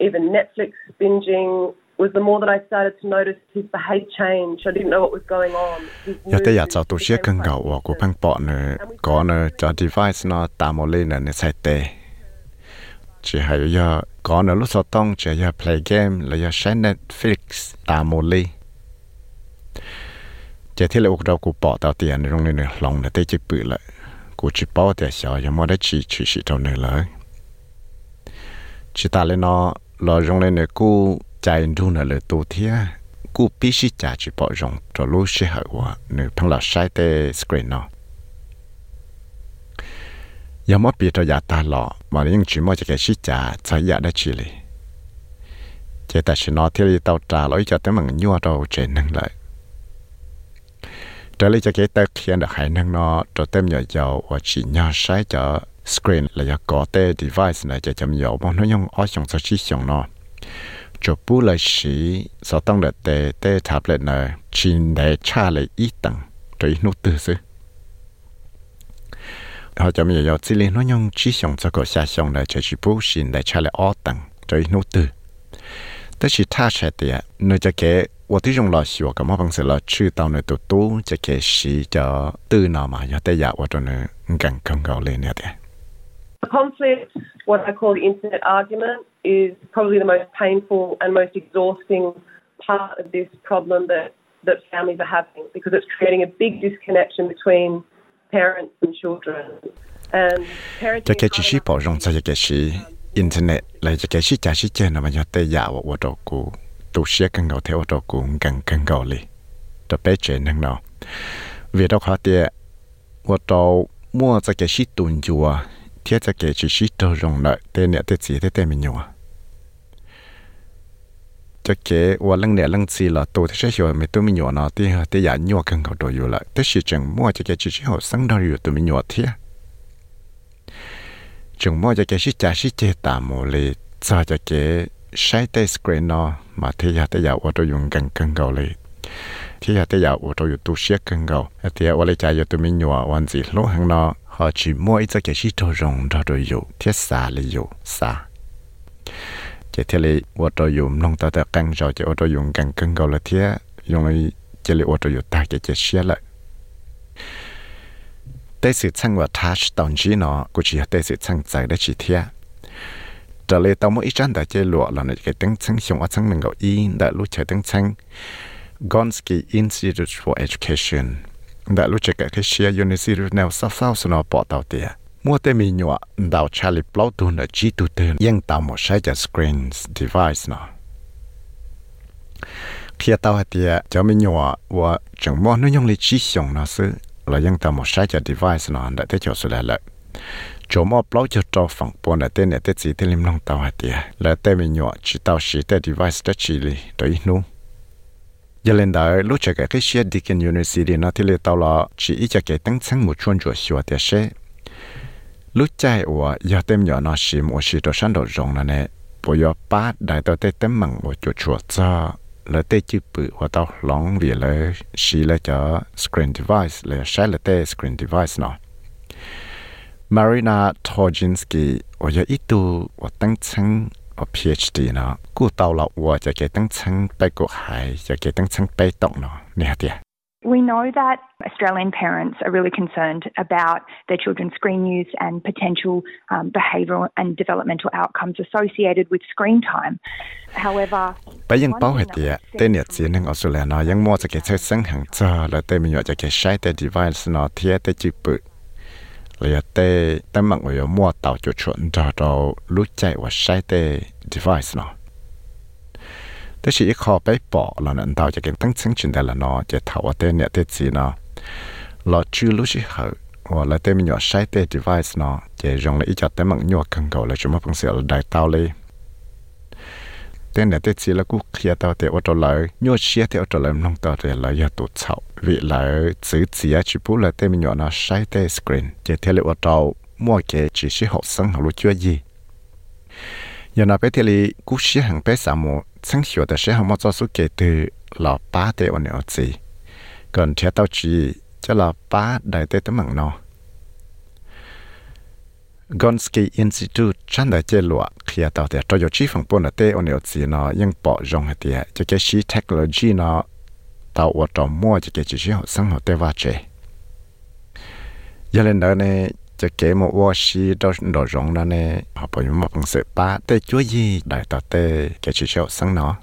even Netflix binging, was the more that I started to notice his behavior change. I didn't know what was going on. giờ cho tôi sẽ cần gạo và của băng bỏ nữa có nữa cho device nó tạo một lên là nó sai tệ chỉ hay giờ có nữa lúc sau tông chỉ giờ play game là giờ xem Netflix tạo một lên chỉ thế là đâu cũng bỏ tao tiền trong này nữa lòng là tê chỉ bự lại cũng chỉ bỏ tiền xnhỏ nhưng mà đã chỉ chỉ chỉ trong này lại chỉ ta lên nó lo trong này nữa cũng chạy đu nữa là tu thia cũng biết chỉ trả chỉ bỏ rong cho lúc sẽ hậu quả nữa thằng là sai tê screen nó giờ mà biết cho nhà ta lọ mà những chuyện mà chỉ cái chỉ trả sai nhà đã chỉ li chỉ ta chỉ nói thì tao trả lỗi cho tới mà nhua đâu trên nâng lại trở lại cho cái tờ khiến được khả năng nó cho tem nhỏ dầu và chỉ nhỏ sai cho screen là do có tê device này cho chấm dầu mà nó dùng ở trong số chỉ dùng nó cho bù lại sĩ sau tăng được tê tê tablet này chỉ để trả lại ít tầng cho ít nút tư sư họ chấm dầu dầu chỉ liên nó dùng chỉ dùng cho cái xa dùng này cho chỉ bù xin để trả lại ở tầng cho ít nút tư ว่าที่จงรอชัวกับมอบังเสลชื่อเตาในตัวตู้จะเคชีจะตื้อนอมายาแต่ยาว่าตัวนึงกังกังเกาเลยเนี่ยเด้ The conflict, what I call the internet argument, is probably the most painful and most exhausting part of this problem that, that families are having because it's creating a big disconnection between parents and children. And parents จะเคชีพอจงจะเคชีอินเทอร์เน็ตเลยจะเคชีจะชีเจนอมายาแต่ยาว่าตัวกู 都是更高theo 我照顾更更高哩，就别这能喏。vì đó khó tiệt 我到mua这个是炖住啊，贴这个只是都用了，对呢对自己对面用啊。这个我冷呢冷子了，都是说没对面用呢，对对呀，用更高都有了，但是正mua这个只是好生到有对面用贴。chừng mua cho cái sĩ trả sĩ chế tà mù lì cho cho cái sai tay screen nó mà thì giờ giờ ô tô dùng gần gần gầu lên thì giờ giờ ô tô dùng tu sét gần gầu thì giờ ô lấy giờ tụi mình nhua hoàn gì lúc hàng nó họ chỉ mua ít cái gì cho rồng cho tôi dùng thiết xa lấy dùng xa chỉ thiết lấy ô tô dùng nông tao tao căng rồi ô tô dùng gần gần gầu là thiết dùng lấy chỉ lấy ô tô dùng ta chỉ chỉ sét lại tới sự sang và touch đồng chí nó cũng chỉ tới sự sang chạy để chỉ thiết trở lại tao mỗi ít chăn đã chơi lụa là nơi cái tiếng sáng xong ở sáng mình gọi y, đã lúc chơi tiếng sáng Gonski Institute for Education, đã lúc chơi cái cái share university nào sao sao sao nó bỏ tao tiệt mua tên mình nhọ đào Charlie Plowton ở G tu tên nhưng tao một sai cho screens device nó. Khi tao hạt tiệt cho mình nhọ và chẳng mong nó nhung lấy chỉ xong nó xứ, là yên tao một sai cho device nó, đã thấy cho sự là lợi chỗ mà bao cho cho phòng bốn là tên này tên gì tên lim long tàu hạt tiền là tên mình nhỏ chỉ tàu chỉ tên device đó chỉ li đấy nu giờ lên đó lúc chạy cái xe Deakin University nó thì tàu là chỉ ít cho cái tăng sáng một chuyên chỗ xua tiền xe lúc chạy của giờ tên nhỏ nó chỉ một chỉ đồ sản đồ rong là nè. Bây giờ ba đại tàu tên tên măng một chỗ chỗ cho. Là tên chữ bự hoặc tao lòng vì là chỉ là cho screen device là sai là tên screen device nào. Marina Torjinsky 我有一度我当成我 PhD 呢，顾到了我就给当成被国海，就给当成被动了，你好点。 We know that Australian parents are really concerned about their children's screen use and potential um, behavioural and developmental outcomes associated with screen time. However, ไปยังเป้าเหตุเต้นเนี่ยจีนึงออสเตรเลียเนาะยังมัวจะเกิดใช้สังหังเจอแล้วเต้มีอยู่จะเกิดใช้แต่ device เนาะเทียแต่จีปุ là tê tê mạng của mua tàu cho chuẩn cho cho lúc chạy và sai tê device nó thế chỉ khó bé bỏ là nó tàu cho cái tăng chứng chuyển đại là nó chỉ thảo tê nhẹ tê gì nó là chưa lúc chỉ hở hoặc là tê mình nhỏ device nó chỉ dùng là cho tê mạng nhỏ cầu là chúng ta phân xử đại tàu lên tên là tên chỉ là cú kia tao thì ở chỗ lại nhớ chia thì ở chỗ lại nông tao thì lại giờ tụt sầu vì lại chữ chỉ chỉ bù là tên mình nhỏ nó sai tên screen. Chỉ theo lại ở chỗ mua cái chỉ số học sinh học lúc chưa gì. Giờ nó bé thì là cú sĩ hàng bé sao mà sáng hiểu được sĩ học mà cho số kể từ là ba tên ở nhà gì còn theo tao chỉ cho là ba đại tên tấm mạng nào Gonski Institute chan da che lua khia ta te to yo chi phang pon te on yo chi na yang po jong ha te che ke shi technology na ta wa to mo che ke chi shi ho sang ho te wa che ya len da ne che ke mo wa shi do do jong na ne ha po yo mo ang se pa te chu yi da ta te ke chi shi ho sang no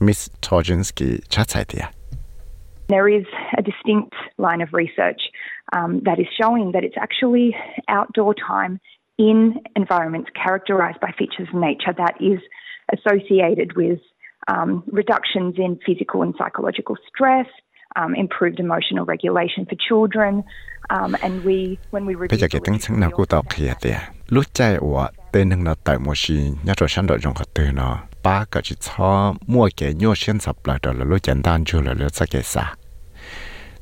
Miss Tojinski cha chai te There is a distinct line of research um, that is showing that it's actually outdoor time in environments characterized by features of nature that is associated with um, reductions in physical and psychological stress, um, improved emotional regulation for children, um, and we when we bây giờ cái tiếng sáng nào của tao kia thì lúc chạy của tên năng nó tại một gì nhớ rồi sáng đội trong cái từ nó ba cái chỉ cho mua cái nhau xuyên sập lại đó là lúc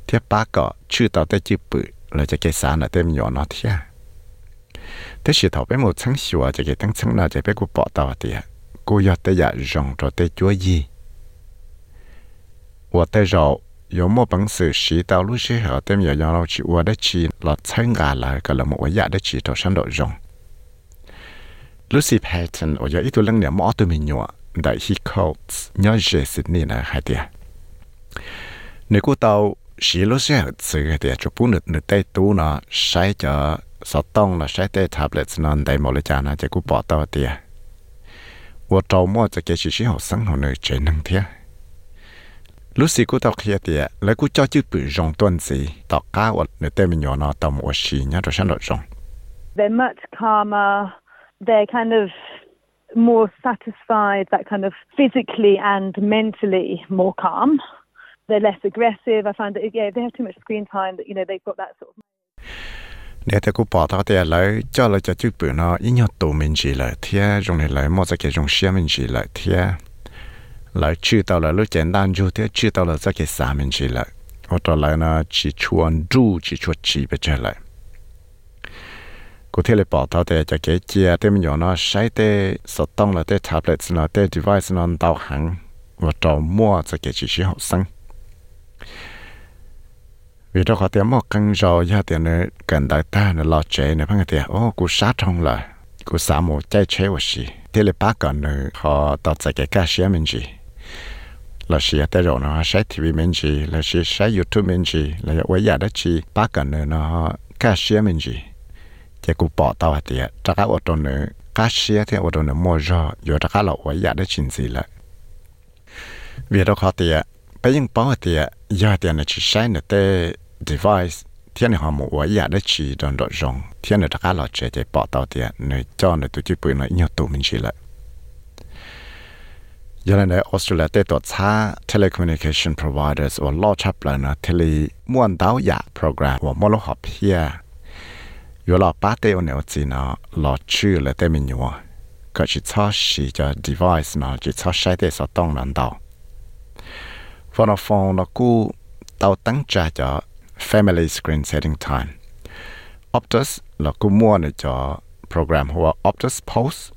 简单就了了这个啥贴八个去到的就不了这个啥呢对nhỏ nó贴แต่สิ头被冇成熟啊这个tiếng sáng nào这被我报道的กู要的呀用着的注意我的肉有么本事洗到路时候，对面让老去我的去老参加了，个了么我也的去到上头用。Lucy Patton 我有一度两年么对面用，但 he calls 鸟热是你呢还的。你估到 洗路时候这个的就不能能带多呢，晒着手动了晒带 tablets 呢，带冇了家呢，这估报道的。我周末这个是时候生活呢，只能听。lúc xí cú tao kia tiệt lấy cú cho chữ bự rong tuần gì tao cá vật nếu tên mình nhỏ nó tao một xí nhá rồi sang đội rong They're much calmer. They're kind of more satisfied, that kind of physically and mentally more calm. they're less aggressive. I find that yeah, if they have too much screen time, that you know they've got that sort of. nếu thì lại thế cái dùng xe mình chỉ lại thế lấy chữ tao là lúc 简单 chút thế chữ tao là cái cái xa mình chỉ ở đó lại nó chỉ chuan du chỉ chuột chỉ bây giờ lại cô thế là bảo tao thì cho cái chia thế mình nó sai thế sợ tông là thế tablet nó thế device nó tao hẳn và trò mua cho cái chỉ học sinh vì đó họ tiếng một căn rồi ra tiền nữa cần đại ta nó lo chế nữa phải tiền ô cú sát trong là cú sát một chạy chế và gì thế là bác còn nữa họ tạo ra cái cá sĩ mình gì là sĩ tới rồi nó sẽ TV mình gì là sĩ sẽ YouTube mình gì là vậy giờ đó chỉ bác còn nữa nó cá sĩ mình gì chỉ cú bỏ tao thì chắc cả ô tô nữa cá sĩ thì ô tô nữa mua rồi rồi chắc cả là vậy giờ đó chính gì là vì đó khó thì bây giờ bảo thì giờ thì nó chỉ sai nó để device thiên họ một vậy giờ đó chỉ đòn độ rong thiên nó chắc cả là chỉ để bỏ tao thì nó cho nó tụi chỉ bự nó nhiều tụ mình chỉ lại giờ này Australia ได้ตรวจช้า telecommunication providers ว่าล่อชับเลยนะเทเลม้วนดาวอยา program ว่ามอลหอบเพียอยู่รอป้าเตอเนี่ยจีนะรอชื่อเลยเตมินอยู่ก็จะชอบสีจะ device นะจะชอบใช้ได้สต้องนั้นดาว phone phone nó cú tàu tăng trả cho family screen setting time. Optus là cú mua này cho program hoa Optus Post.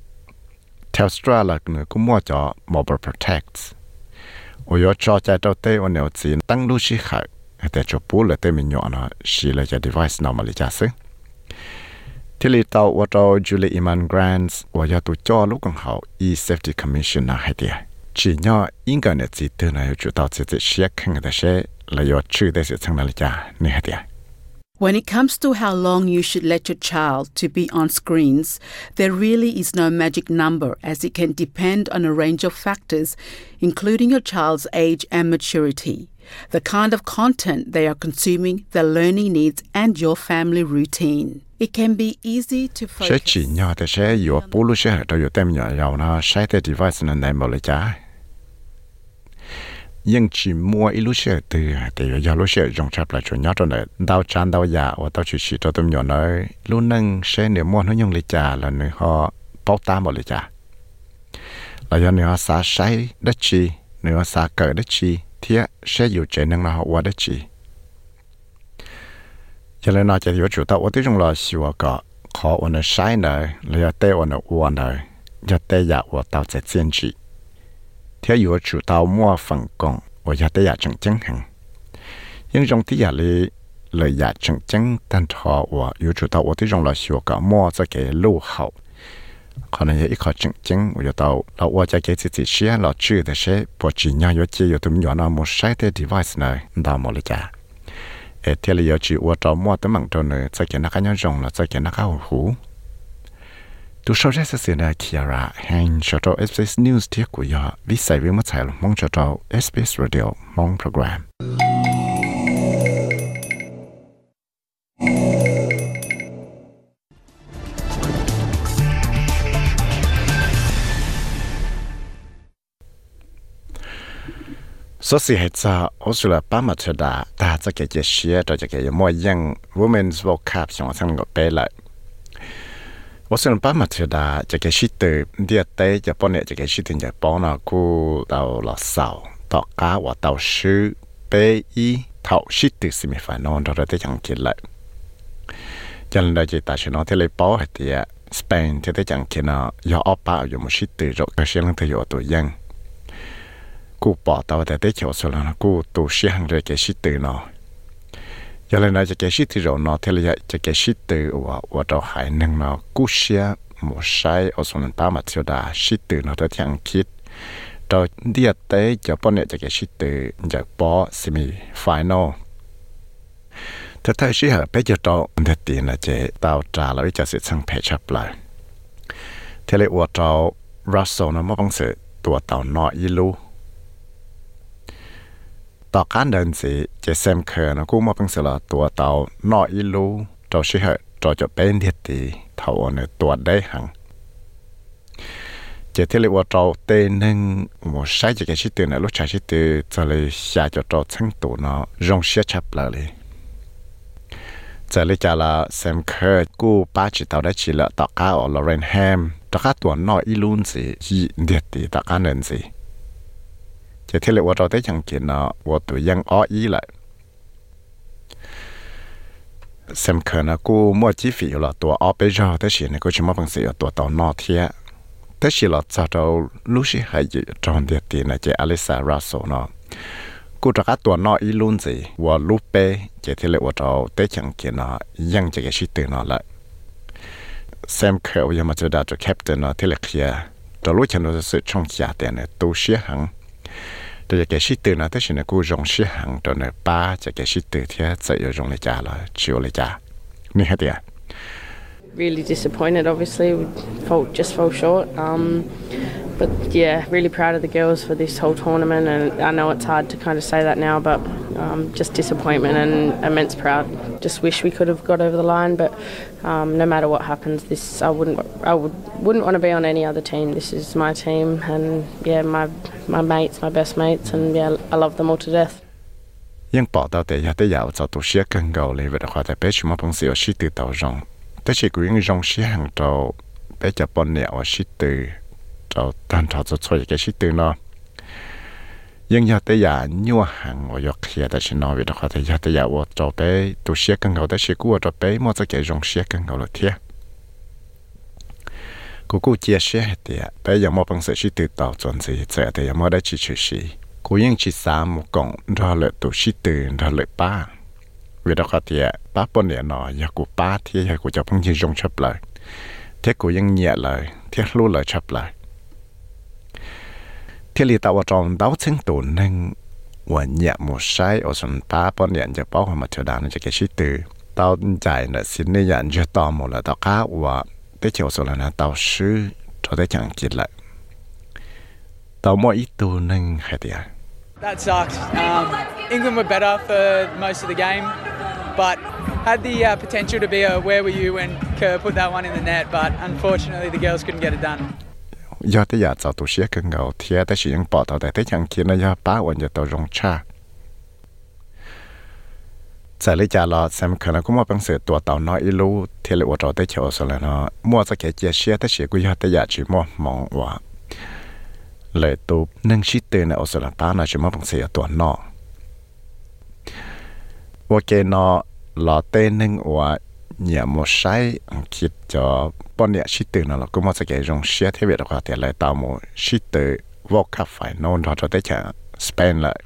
Telstra là nữa cú mua cho Mobile Protect. Ôi yo cho cha đầu tê ôn nhiều gì tăng lưu chi khởi để cho bố là tê mình nhỏ là xí là cho device nào mà lý cha sức thì lý tàu ô tô Julie Iman Grants và do tu cho lúc còn hậu e-safety commissioner hay tiền When it comes to how long you should let your child to be on screens, there really is no magic number as it can depend on a range of factors, including your child's age and maturity, the kind of content they are consuming, their learning needs, and your family routine. It can be easy to focus. nhưng chỉ mua ít lúc xe từ từ giờ lúc xe dòng chập lại cho nhát rồi này đau chán, đau dạ và tao chỉ chỉ cho tụi nhỏ nói luôn nâng xe nếu mua nó nhung lấy trà là nữa họ bao ta một lấy trà. Là do họ xá say đất chi nữa xá cờ đất chi thế xe dù chế năng là họ qua đất chi. Cho nên nói chỉ có chủ tao ở tiếng trong là siêu à, cả khó ở nơi này là giờ tê ở nơi uo này giờ tê dạ ở tao sẽ kiên trì theo dõi chủ tàu mua phần còn và giá tới giá chẳng chẳng hẳn. Trong tí giá lời giá chẳng chẳng tan thọ và yếu chủ tàu và tí trong là mua cái lưu hậu. Còn này ít khó chẳng chẳng và yếu là và cho cái chỉ chỉ xe là chữ thế xe bỏ chỉ nhau yếu chế yếu tùm nhỏ nào một sai device này đào một lý giá. Thế là yếu chỉ mua tấm mạng trâu này cho cái nó khá cái nó khá hủ tu sau sẽ sẽ là kia ra hàng cho SBS News tiếc của yo vì sai với mất sai SBS Radio, mong program. So si het sa Australia pa ma chada ta cha ke ke shia ta cha ke mo yang women's world cup sang sang go pe lại 例。我想把马特达这个是的，第一代就帮你这个是的就帮那个到老少到家或到书北一头是的是没烦恼，到这样进来。cho nên là chỉ ta sẽ nói thế lấy bảo hay thì Spain thì thế chẳng kia nó do ở bao giờ một sĩ từ rồi cái xe lăng thì có tuổi dân cú bỏ tàu tại thế chỗ số là cú tu sĩ hàng ยาเลนจะแกชิตที่เราเนาะเทเลยจะแกชิตตัวว่าเราหายหนึ่งเนาะกุเชียมดใช้เอาส่วนป้ามาเทียวดาชิตตัวเนาเราที่อังคิดเราเดียดเตยจะป้อนเนี่ยจะแกชิตตัวจากปอซิมีไฟแนลถ้าท้าชิหาไปจะต่อเดตีนะเจเตาวจาแล้วจะเสียจสังเพชับเลยเทเลอวดเรารัสโซนะมาบังเสตัวเต่าน้อยิลู phí là tua ở bây giờ thế gì này cô chỉ mua bằng sự tua tàu nọ thiệt thế gì là cho đâu lúc sĩ hay gì trong địa tiền này chị Alisa Russell nó cô cho các tua nọ ý luôn gì và lúc bé chị thì lại và cho tế chẳng kia nó ยังจะ จะเทเลว่าเราได้ยังเกณฑ์เนาะว่าตัวยังอ้ออีเลยสำคัญนะกูมั่วจีฟีละตัวอ้อไปรอแต่เสียนะกูชิมาบังเสียตัวตอนนอเทียแต่เสียละจะเราลูกชิหายจอนเดียตีนะเจอลิซาราโซเนาะกูจะกัดตัวนออีลุนสิว่าลูกเป้จะเทเลว่าเราได้ยังเกณฑ์เนาะยังจะแกชิตื่นเนาะละ Sam Kerr ยังมาเจอดาจะแคปเตอร์เนาะที่เล็กเคียตัวลูกฉันเราจะสืบช่องยาแต่เนี่ยตัวเสียหัง cái sĩ từ nó lại xem khờ bây giờ mà cho đã cho captain nó thì là kia cho lúc chân nó sự trong nhà tiền này tu sĩ hằng để cái sĩ từ nó thế là cô dùng sĩ hằng cho nó ba cho cái sĩ từ thì sẽ dùng lại trả là chiều lại trả như thế đấy really disappointed. Obviously, we fall, just fell short. Um, but yeah, really proud of the girls for this whole tournament, and I know it's hard to kind of say that now, but um, just disappointment and immense proud. Just wish we could have got over the line, but um, no matter what happens, this I wouldn't I would wouldn't want to be on any other team. This is my team, and yeah, my my mates, my best mates, and yeah, I love them all to death. ยังปอดเอาแต่ยาแต่ยาวจะตัวเชียกันเกาเลยเวลาความแต่เป็ดชุมพงเสียวชีติเต่ารง เราไปจะปนเนี่ยว่าชิตือเราตันเราจะช่วยแกชิตือเนาะยังอยากแต่อยากยั่วหังว่าอยากเคลียแต่ชินอวิดเขาแต่อยากแต่อยากว่าเราไปตัวเสียกันเขาแต่ชีกูว่าเราไปมั่วจะแกจงเสียกันเขาเลยเทียกูกูเจียเสียเดียไปยังมอบังเสียชิตือต่อจนสิเจอแต่ยังมอได้ชิชิชีกูยังชิสามกงรอเลยตัวชิตือร เวลาเขาเทียป้าปนเนี่ยหนออยากกูป้าเทียอยากกูจะพึ่งยืนยงชับเลยเทียกูยังเงียเลยเทียรู้เลยชับเลยเทียลีตาวจองดาวเชิงตัวหนึ่งวันเนี่ยหมดใช้อสุนป้าปนเนี่ยจะป้องมาเจอดานจะแกชิตือตอนใจเนี่ยสินเนี่ยจะต่อหมดเลยต่อข้าว่าได้เจียวส่วนนะตาวซื้อจะได้จังกินเลยตาวมอีตัวหนึ่งใครเดีย That sucks. Um... England were better for most of the game, but had the uh, potential to be a where were you when Kerr put that one in the net, but unfortunately the girls couldn't get it done. ยอดที่อยากจะตัวเชียกันเงาเทียแต่ฉันยังปอดต่าแต่ที่ยังคิดนะยอดป้าวันจะตัวรงชาจายเลยจ่าลอแซมขณนก็มัเป็นเสือตัวเต่าน้อยอีลูเทเลอวดเราได้เชียวสละนะมัวสะเกเจียเชียแต่เชียกุยอดที่อยากชิมมองว่าเลยตูบนึ่งชิดเตือนเอสละป้านะอยชิมว่าเป็นเสือตัวนอก ว่าเกนอลอเต้นึงว่าเนี่ยมอใช้คิดจะปอนเนี่ยชิตเตนเราก็มาจะเกยงเชียเทเวิตกว่าแต่เลยตามมชิตเตวอกคับไฟนอนเราจะได้แค่สเปนเลย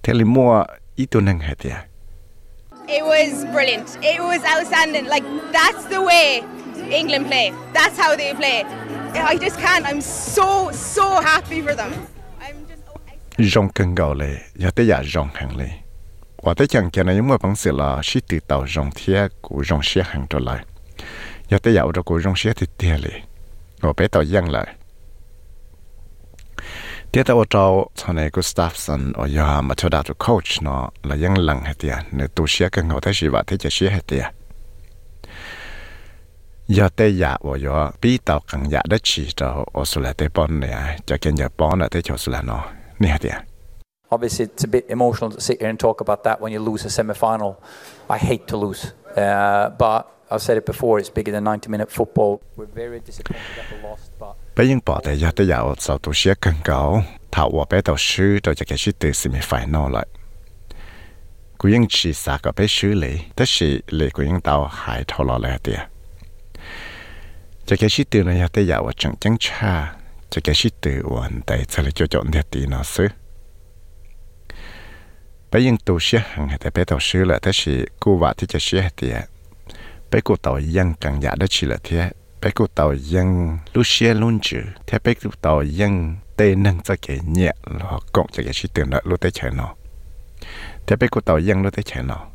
เทลิมัวอีตัวนึงเหตุ It was brilliant. It was outstanding. Like that's the way England play. That's how they play. I just can't. I'm so so happy for them. Rong cần gạo lệ, giờ tới giờ rong hàng lệ. Và tới chẳng kia này mà bằng sự là sĩ tự tàu rong thia của rong xe hàng trở lại. Giờ tới giờ rồi của rong xe thì tia lệ. Và bé tàu giang lại. Tiếp theo trâu sau này của Staffson ở giờ mà cho đạt coach nó là giang lặng hết tiền, nếu tu xe cần gạo tới gì vạ thế chỉ xế hết tiền giờ tây dạ và giờ bí tàu càng dạ đất chỉ cho ở số là tây này cho cái nhà bọn là tây cho số nó nè đi Obviously, it's a bit emotional to sit here and talk about that when you lose a semi-final. I hate to lose, uh, but I've said it before. It's bigger than 90-minute football. We're very disappointed that we lost, but. bây giờ bỏ tại giờ tây dạ sau tu sĩ càng cao, thảo và bé tàu sư cho cái sự từ semi-final lại. Cú yên chỉ xa cái bé sư lì, tất sĩ lì cú yên tàu hải thâu lọ lại tiệt cho cái sĩ tử này tới giờ chẳng chẳng cha cho cái sĩ tử hoàn tại cho lại cho chọn đẹp tí nó xứ bây giờ tôi sẽ hàng hay tại bé tàu sư là thế sĩ cô vợ thì cho sĩ thì bé cô tàu dân càng giả đó chỉ là thế bé cô tàu dân lúc xe luôn chữ thế bé cô tàu dân tê nâng cho cái nhẹ là cộng cho cái sĩ tử nó lúc tới chạy nó thế bé cô tàu dân lúc tới chạy nó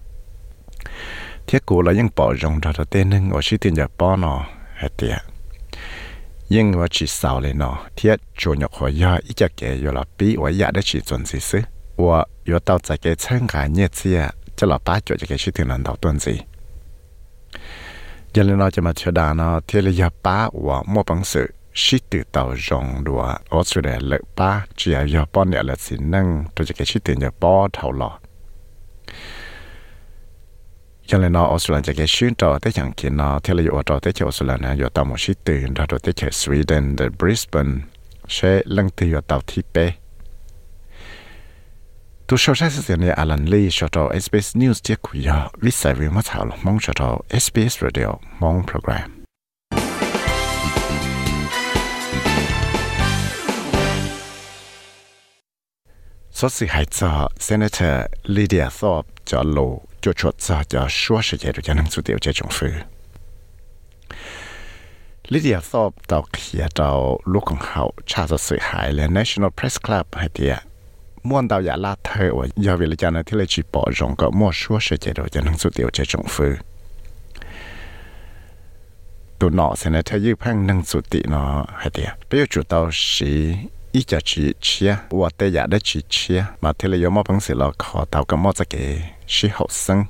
thế cô là dân bỏ rong ra tê nâng ở sĩ tử nhà bỏ nó hết tiệt ยิ่งว่าชีสาวเลยเนาะเทียจูนยกหัวยออีจะเกยอยู่ละปีว่าอยากได้ชีจวนสิซึว่าอยู่เตาจะเกยเชิงขายเนี่ยเสียจะหลับป้าจวดจะเกยชื่ถึงนั้นดอกต้นสิยันเลยเนาะจะมาเชดาเนาะเทียเลยป้าว่ามั่วปังสือชิตือเต่าจงดัวออสเตรเลียเลืป้าเจียยอป้อนเนี่ยละสินั่งตัวจะเกยชื่ถึงจะป้อเท่าหล่อ cho nên nó Australia chỉ cái chuyến trò tới chẳng kia nó theo là dụ trò tới chơi Australia này dụ tàu một chiếc từ, ra rồi tới chơi Sweden tới Brisbane, sẽ lăng từ dụ tàu thi bê tu sau sẽ sẽ này, Alan Lee cho trò SBS News tiếp của giờ, viết sai về mất hảo mong cho trò SBS Radio, mong program. Sốt sự cho Senator Lydia Thorpe cho lộ จชดซาจะชัวเสียดูจะนั่ง就说大家说是也就จ能做到这种事。ลิเดียสอบดอกเขียดาลูกของเขาชาติสวอหายและ National Press Club ให้เดียม่วนดาวยาลาเธอว่ายาเวลจานาที่เลยจีปอจงก็มั่วชั่วเสียดูยวจะนั่งสุดเดียวจะจงฟื้อตัวหนอเสนเธอยื้อพังนังสุติเนาะให้เดียไปอยู่จุดเตาสีอีจะชีเชียว่าแต่อยากได้ชีเชียมาที่เลยยมอพังสิเราอเตากับมอจะเก muốn đào giả la thơ và do vì là cho nên thì là chỉ bỏ rộng có mua số sự chế độ cho năng suất điều chế trong phu tụ nọ sẽ là thấy phăng năng suất tỷ nó hay tiệt bây giờ chủ tàu sĩ ít cho chỉ chia và tây giả đã chỉ chia mà thì là có một bằng sự là khó tàu có một cái sĩ hậu sinh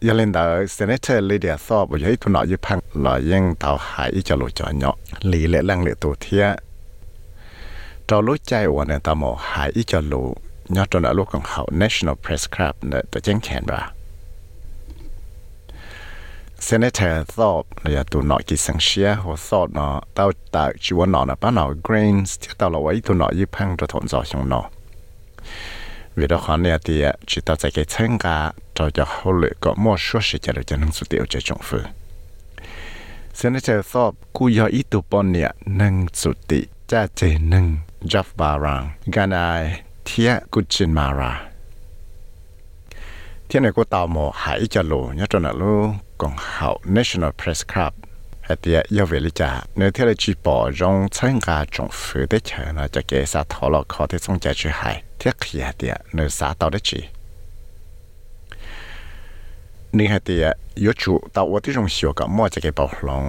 giờ lên đó Senator Lydia Thorpe bây giờ tụi nó giúp phăng là những tàu hải cho lối cho nhỏ lý lệ lăng lệ tổ thiệt cho lối chạy của nên tao mò hại ý cho lũ nhớ cho nó lúc còn hậu National Press Club để tự chứng khen bà Senator Thorpe là tụi nó kỳ sáng xia hoặc Thorpe nó tao tạo chỉ muốn nó là bắt nó Greens thì tao là vậy tụi nó giúp phăng cho thôn gió xong nó vì đó khó này thì chỉ tao sẽ cái chân cả cho cho hậu lệ có mua số sự cho được cho năng số tiêu cho trong phương Senator Thorpe cú yo ít tụ bọn nè nâng số tỷ cha chế nâng Jeff Barang gan ai thia Kuchin Mara thiên này có tàu mò hải cho lô nhớ cho nó lô còn hậu National Press Club hạt địa yêu về lý trả. Nếu theo là chỉ bỏ rong chân trồng phứ để chờ nó cho kẻ sa thọ lọ khó thế xong trả chữ hại. Thiết khi hạt địa nếu sa tàu đấy chỉ. Nên hạt địa yếu chủ, tàu ở ที่รอง hiểu กับมั่วจะเก็บบอกลง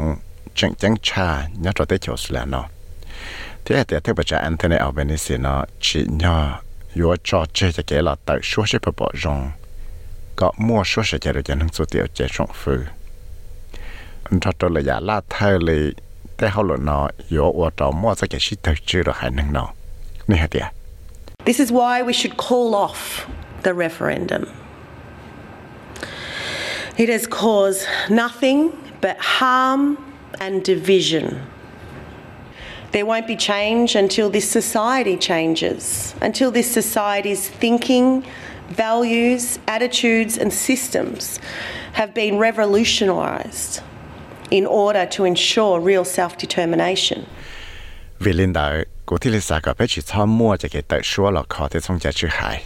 จังจังชาเนี่ยจะได้เขียวสุดแล้วเนาะที่หาดเดียเทปจะอันเทนเอาเบนิสิเนาะจีเนาะยัวจอเจจะเกลอตัดชัวเชปปอจงก็มั่วชัวเชจะเรียนหนังสือเดียวเจชงฟื้น This is why we should call off the referendum. It has caused nothing but harm and division. There won't be change until this society changes, until this society's thinking, values, attitudes, and systems have been revolutionised. in order to ensure real self-determination. Vì linh đạo, cụ là sao bé chỉ tham mua cho cái tài số là khó để trong giá trị hại.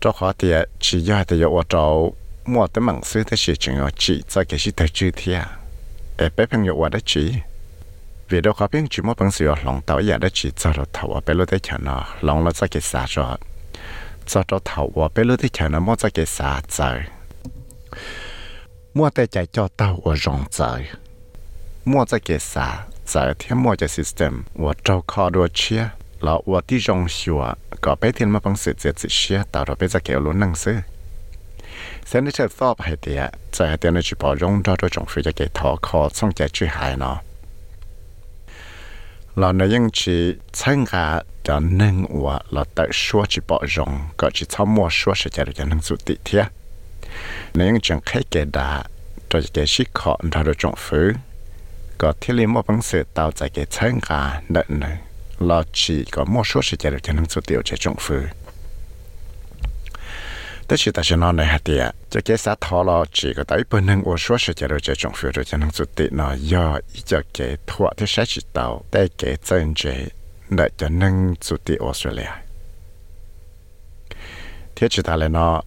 Cho khó chỉ do thì yêu trâu mua tới mạng sư thế chỉ chừng ở chỉ cái sự tài chữ thì à, ở bé phăng yêu đó chỉ. Vì đó khó biết chỉ mua bằng sự lòng tàu giả đó chỉ cho đầu thầu ở bé lối thế chả nó lòng nó sẽ cái sao rồi. Cho đầu thầu ở bé lối thế chả nó mua cho cái sao rồi. มัวแต่ใจจอเต้าอวรองใจมั่วจะเกษาใจเทียมมั่วจะสิสเต็มว่าเจ้าคอดัวเชียแล้วว่าที่รองชัวก็ไปเทียนมาปังสือเจ็ดสิเชียต่เราไปจะเกี่ยวลุ้นังซื้อเซนที่เธอสอบให้เดียใจเดียในจุดปอรงจอดจงฟิจะเกทอคอส่งใจช่วยหายเนาะเราในยังชีช่งกาจะนึ่งว่าเราแต่ชัวจุบปอรงก็จะทำมัวชัวเสียใจเรากันั่งสุดติเทีย nếu chẳng khai kẻ đã cho kẻ sĩ khó ra được trọng phứ có thiết lý một bằng sự tạo ra kẻ chân cả nợ là chỉ có một số sự kẻ được cho năng số tiểu trẻ trọng phứ tất sự ta sẽ nói này hạt tiệt cho cái sát thọ lo chỉ có tới bên nâng ô số sự chế độ chế trọng phiêu rồi cho năng sự tị nó do ý cho cái thọ thế sát chỉ tàu để cái chân chế đợi cho nâng sự tị Australia. Thế chỉ ta lại nó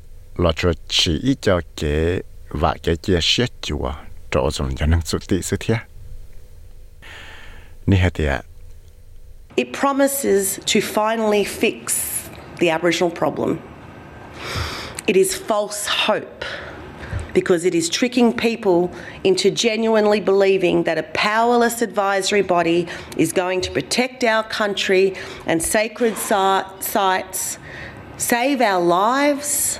It promises to finally fix the Aboriginal problem. It is false hope because it is tricking people into genuinely believing that a powerless advisory body is going to protect our country and sacred sites, save our lives,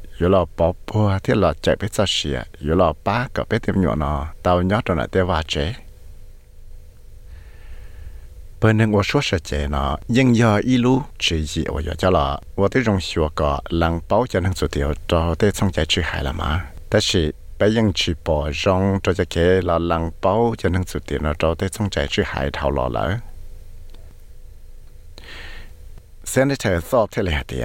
来 voice 我说是 is 这 the 个这 window 种事 dressing 呢， for 因这路还得有了来就能做的，到也得忙。但是主要一个嘅话嘅就写做事业嘅话，得做大啲能干正嘅啲， bên nâng ở tới chỉ mua phi chỉ đó chỉ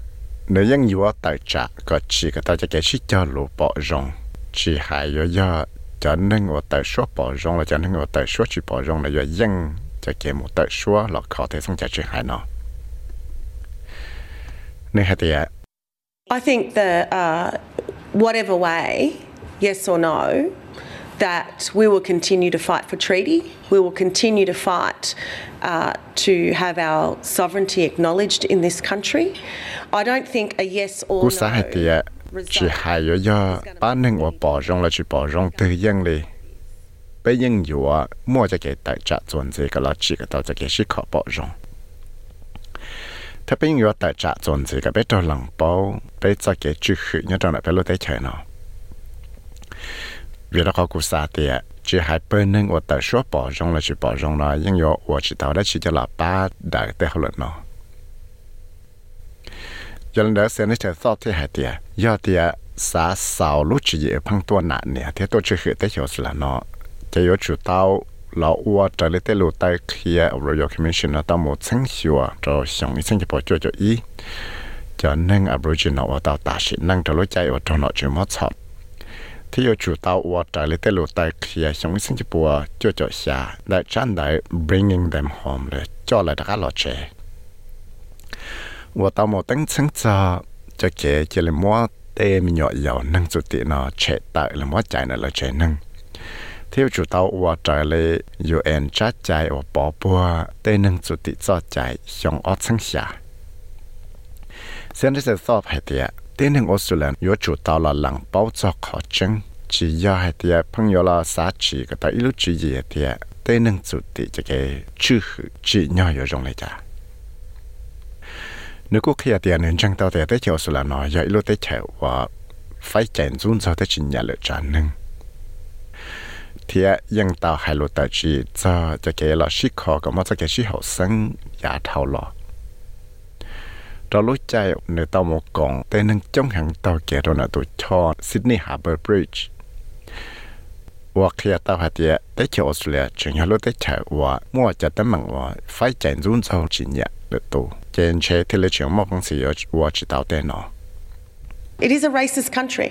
nếu ยังอยู่ tại trạ ก็ chỉ ก็ต้องจะแก่ชิจาลูปอจง chỉ หายเยอะจะนึ่งว่าแต่ชัวปอจงแล้วจะนึ่งว่าแต่ชัวชีปอจงแล้วยังจะเกี่ยมแต่ชัวหลอกเขาแต่ส่งจะชีหายเนาะนี่ฮะเตีย I think the uh, whatever way yes or no that we will continue to fight for treaty. We will continue to fight uh, to have our sovereignty acknowledged in this country. I don't think a yes or no. chỉ hay yo yo ba nâng ở bỏ rong là chỉ bỏ rong từ dân li bây giờ yo mua cho cái tài trợ chuẩn gì cái là chỉ cái tao cho cái sĩ khó bỏ rong thế bây giờ tài trợ chuẩn gì cái bây giờ lòng bao bây giờ cái chữ khử nhớ trong này bây giờ tới chơi nào เวลาเขากูสาเตียจีไฮเปอนหนึ่งอดแต่ชัวปอจงละจีปอจงละยังยออวจีเตาได้ชีจะหลับป้าได้แต่เขาหลุดเนาะยันเดอเซนิเตอร์ซอที่หายเตียยอเตียสาสาวลุจีเยพังตัวหนาเนี่ยเทตัวจีคืเแต่เขียวสละเนาะจะยอจูเตาเราอวดจะเลเตลูไตเคลียรอยคอมมิชชั่นนะต้องมดเส้งชัวจราส่งอีเส้นจะพอจ่วยจ่อีจะนั่งอับรูจินเอาตาตาชินั่งจะรู้ใจว่าจะนอจะมอดสอบ thì ở chủ tàu ở tại lễ tế lộ tại kia sống sinh chỉ bùa cho cho xa để chăn đại bringing them home để cho lại các lọ trẻ ở tàu một tính chứng cho cho kể chỉ là mua tê mình nhỏ giàu nâng chủ tiện nó trẻ tại là mua chạy là trẻ nâng theo chủ tàu ở tại lễ UN chắc chạy ở bỏ bùa tê năng chủ tiện cho chạy sống ở chứng xa Sen sẽ sắp hết tiệt tên hình Australia yếu chủ tàu là lăng bao cho khó chứng chỉ do hai tia phong yếu là xã chỉ cái tại lúc chỉ gì tia tên hình chủ tị cho cái chữ chỉ nhỏ yếu rong này cha nếu có khi tia nên chẳng tàu tia tới chiều Australia nói giờ lúc tới chiều và phải chạy run sau tới chỉ nhà lựa chọn nâng thìยังตาให้รู้แต่จีจะจะเกลอชิคอก็มาจะเกชิหอสังยาเท่าหลอ đó lối chạy nếu tàu một cổng tên nâng trong hàng tàu kia đó là tụi cho Sydney Harbour Bridge và khi tàu hạt địa tới chiều Australia chẳng hạn lúc tới chạy và mua cho tấm bằng và phải chạy run sau, chỉ nhẹ được tụ trên chế thì lấy chuyện một công sự và chỉ tàu tên nó It is a racist country.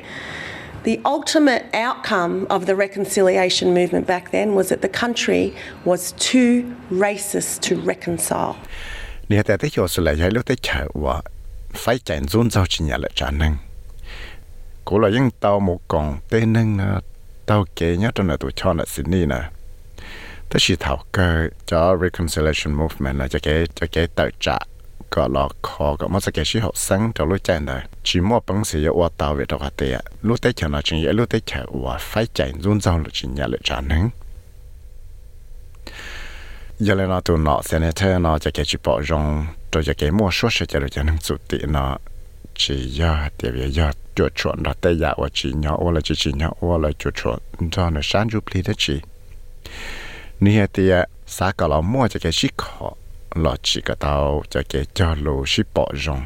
The ultimate outcome of the reconciliation movement back then was that the country was too racist to reconcile. เนี่ยแต่ที่โยสุเลยให้ลูกได้เฉว่าไฟแจนซุนเจ้าชิญญาละจานังกูเลยยังเตาหมกองเต้นึงนะเตาเกยเนี่ยตอนนั้นตัวชอนละสินี่นะถ้าชีเถาก็จะ reconciliation movement นะจะเกยจะเกยเตาจะก็ลอคอก็มาสเกชิหกสังจะรู้แจ้งได้ชิมว่าปังเสียว่าเตาเวทกาเตะลูกได้เฉนะจริงๆลูกได้เฉว่าไฟแจนซุนเจ้าละชิญญาละจานัง giờ lên nó tụ nọ sẽ nên thế nó cho cái chỉ bỏ rong rồi cho cái mua số sẽ cho được cho nên chủ tị nó chỉ giờ thì bây giờ chuột chuột nó tây giả và chỉ nhỏ và là chỉ chỉ nhỏ và là chuột chuột cho nó sáng chụp lý đó chỉ nè thì xã cả là mua cho cái chỉ khó là chỉ cái tàu cho cái cho lô ship bỏ rong.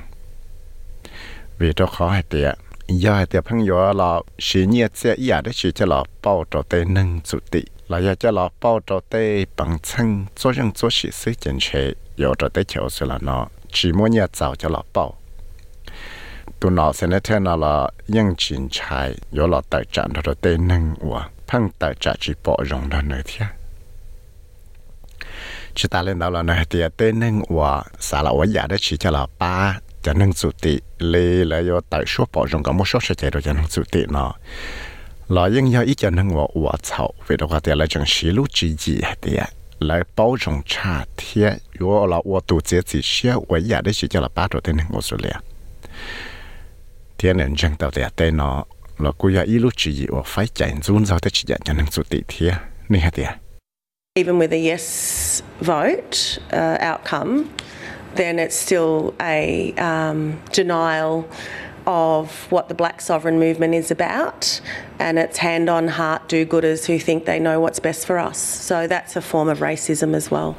Vì đó khó hay thì giờ thì 朋友 là sĩ nhiệt sẽ ý đó chỉ cho là bao cho tây nâng chủ tị là giờ cho là bao trò tê bằng chân cho dân cho sĩ sư chân chế yếu trò tê chiều sư là nó chỉ muốn nhà giàu cho là bao tụ nó sẽ nên thế nào là dân chính trái yếu là tài trạng đó tê nâng và phăng tài trạng chỉ bỏ rộng đó nữa thế chỉ ta lên đó là này thì tên nên và xã là ở nhà đấy chỉ cho là ba cho nên chủ tịch lê là do tại số bỏ trong có một số sự chế độ cho nên chủ tịch nó là nhưng do ý kiến nên và và chậu vì đó thì là chẳng xí lúc chỉ gì thì lại bảo trọng cha thiết yo là và tổ chức chỉ xe ở nhà đấy chỉ cho là ba đồ tên nên Australia thiên nên chẳng tao thì tên nó là cô ya ít lúc chỉ gì và phải chạy run rồi tới chỉ cho nên chủ tịch thiết này hả tiệt Even with a yes vote uh, outcome, then it's still a um, denial of what the black sovereign movement is about, and it's hand on heart do gooders who think they know what's best for us. So that's a form of racism as well.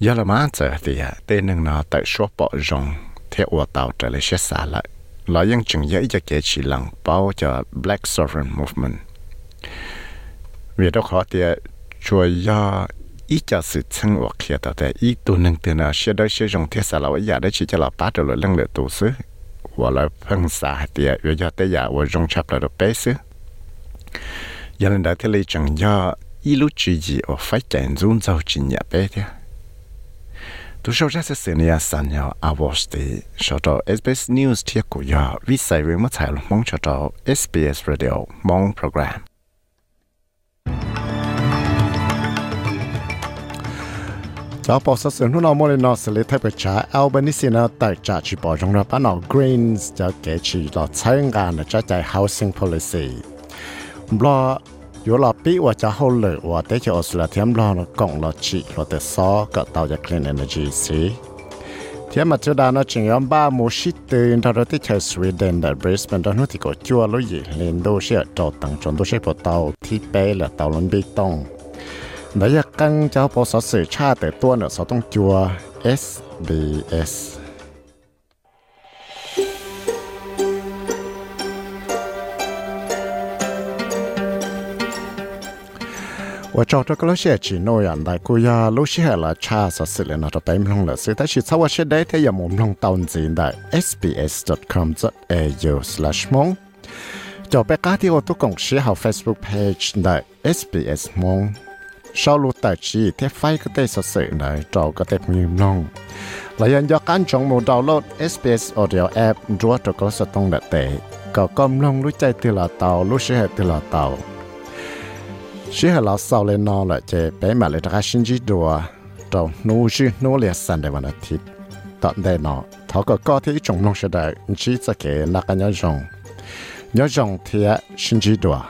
giờ là má giờ thì à tên nâng nó tại số bỏ rong theo ô tàu trở lại xét xa lại là những chừng giấy cho kẻ chỉ lặng bao cho Black Sovereign Movement vì đó khó thì chùa do ít cho sự chân hoặc kia tao tại ít tu nâng từ nào sẽ đối sẽ dùng thiết xa là bây giờ đấy chỉ cho là bắt được lăng lệ tu sư và là là được giờ chỉ sau ra sẽ xử lý sản nhau awards thì sau đó SBS News thiết của giờ vì sai với mất tài mong cho đó SBS Radio mong program. cho bỏ số sớm nó mua lên nó xử lý thay bởi trả Albanese nó tại trả chỉ bỏ trong đó bán nó Greens cho kể chỉ là sáng ngàn là cho chạy housing policy lo dù là bị và cho hậu lợi và tế cho Australia thêm lo nó cộng là chỉ là tế so cả tàu cho clean energy xí thế mà trước đó nó chỉ nhóm ba mô sĩ từ đó đó tích chơi Sweden tại Brisbane đó nó thì có chua lối gì lên đô sẽ trò tặng tròn đô sẽ bỏ tàu thì bé là tàu lớn bị tông nãy giờ căng cháu bố sở sử cha để tuôn ở sở tông chua SBS và cho cho các lối xe chỉ nói rằng đại cô ya, lối xe là cha sở sự là nó cho tay mình là sự ta chỉ sau xe đấy, thế giờ mình lòng tàu gì đại? Sbs.com.au slash mong. Cho bé cá thì ô tô cùng share học facebook page đại sbs mong sau lúc tài chỉ thế phải cái tê sợ sự này trâu cái tê nghiêm nông. Là hiện do cán trọng một download SBS audio app chúa cho có sự tông đặc tệ. Có công nông lúc chạy từ là tàu lúc sẽ từ là tàu. Sẽ là sau lên nó là chế bé mà lại ra sinh chỉ đùa. Trâu liệt để vào thịt. Tận đây nó thọ có có thể trồng nông sẽ đại, chỉ sẽ kể là cái nhớ rồng. Nhớ rồng thì sinh đùa.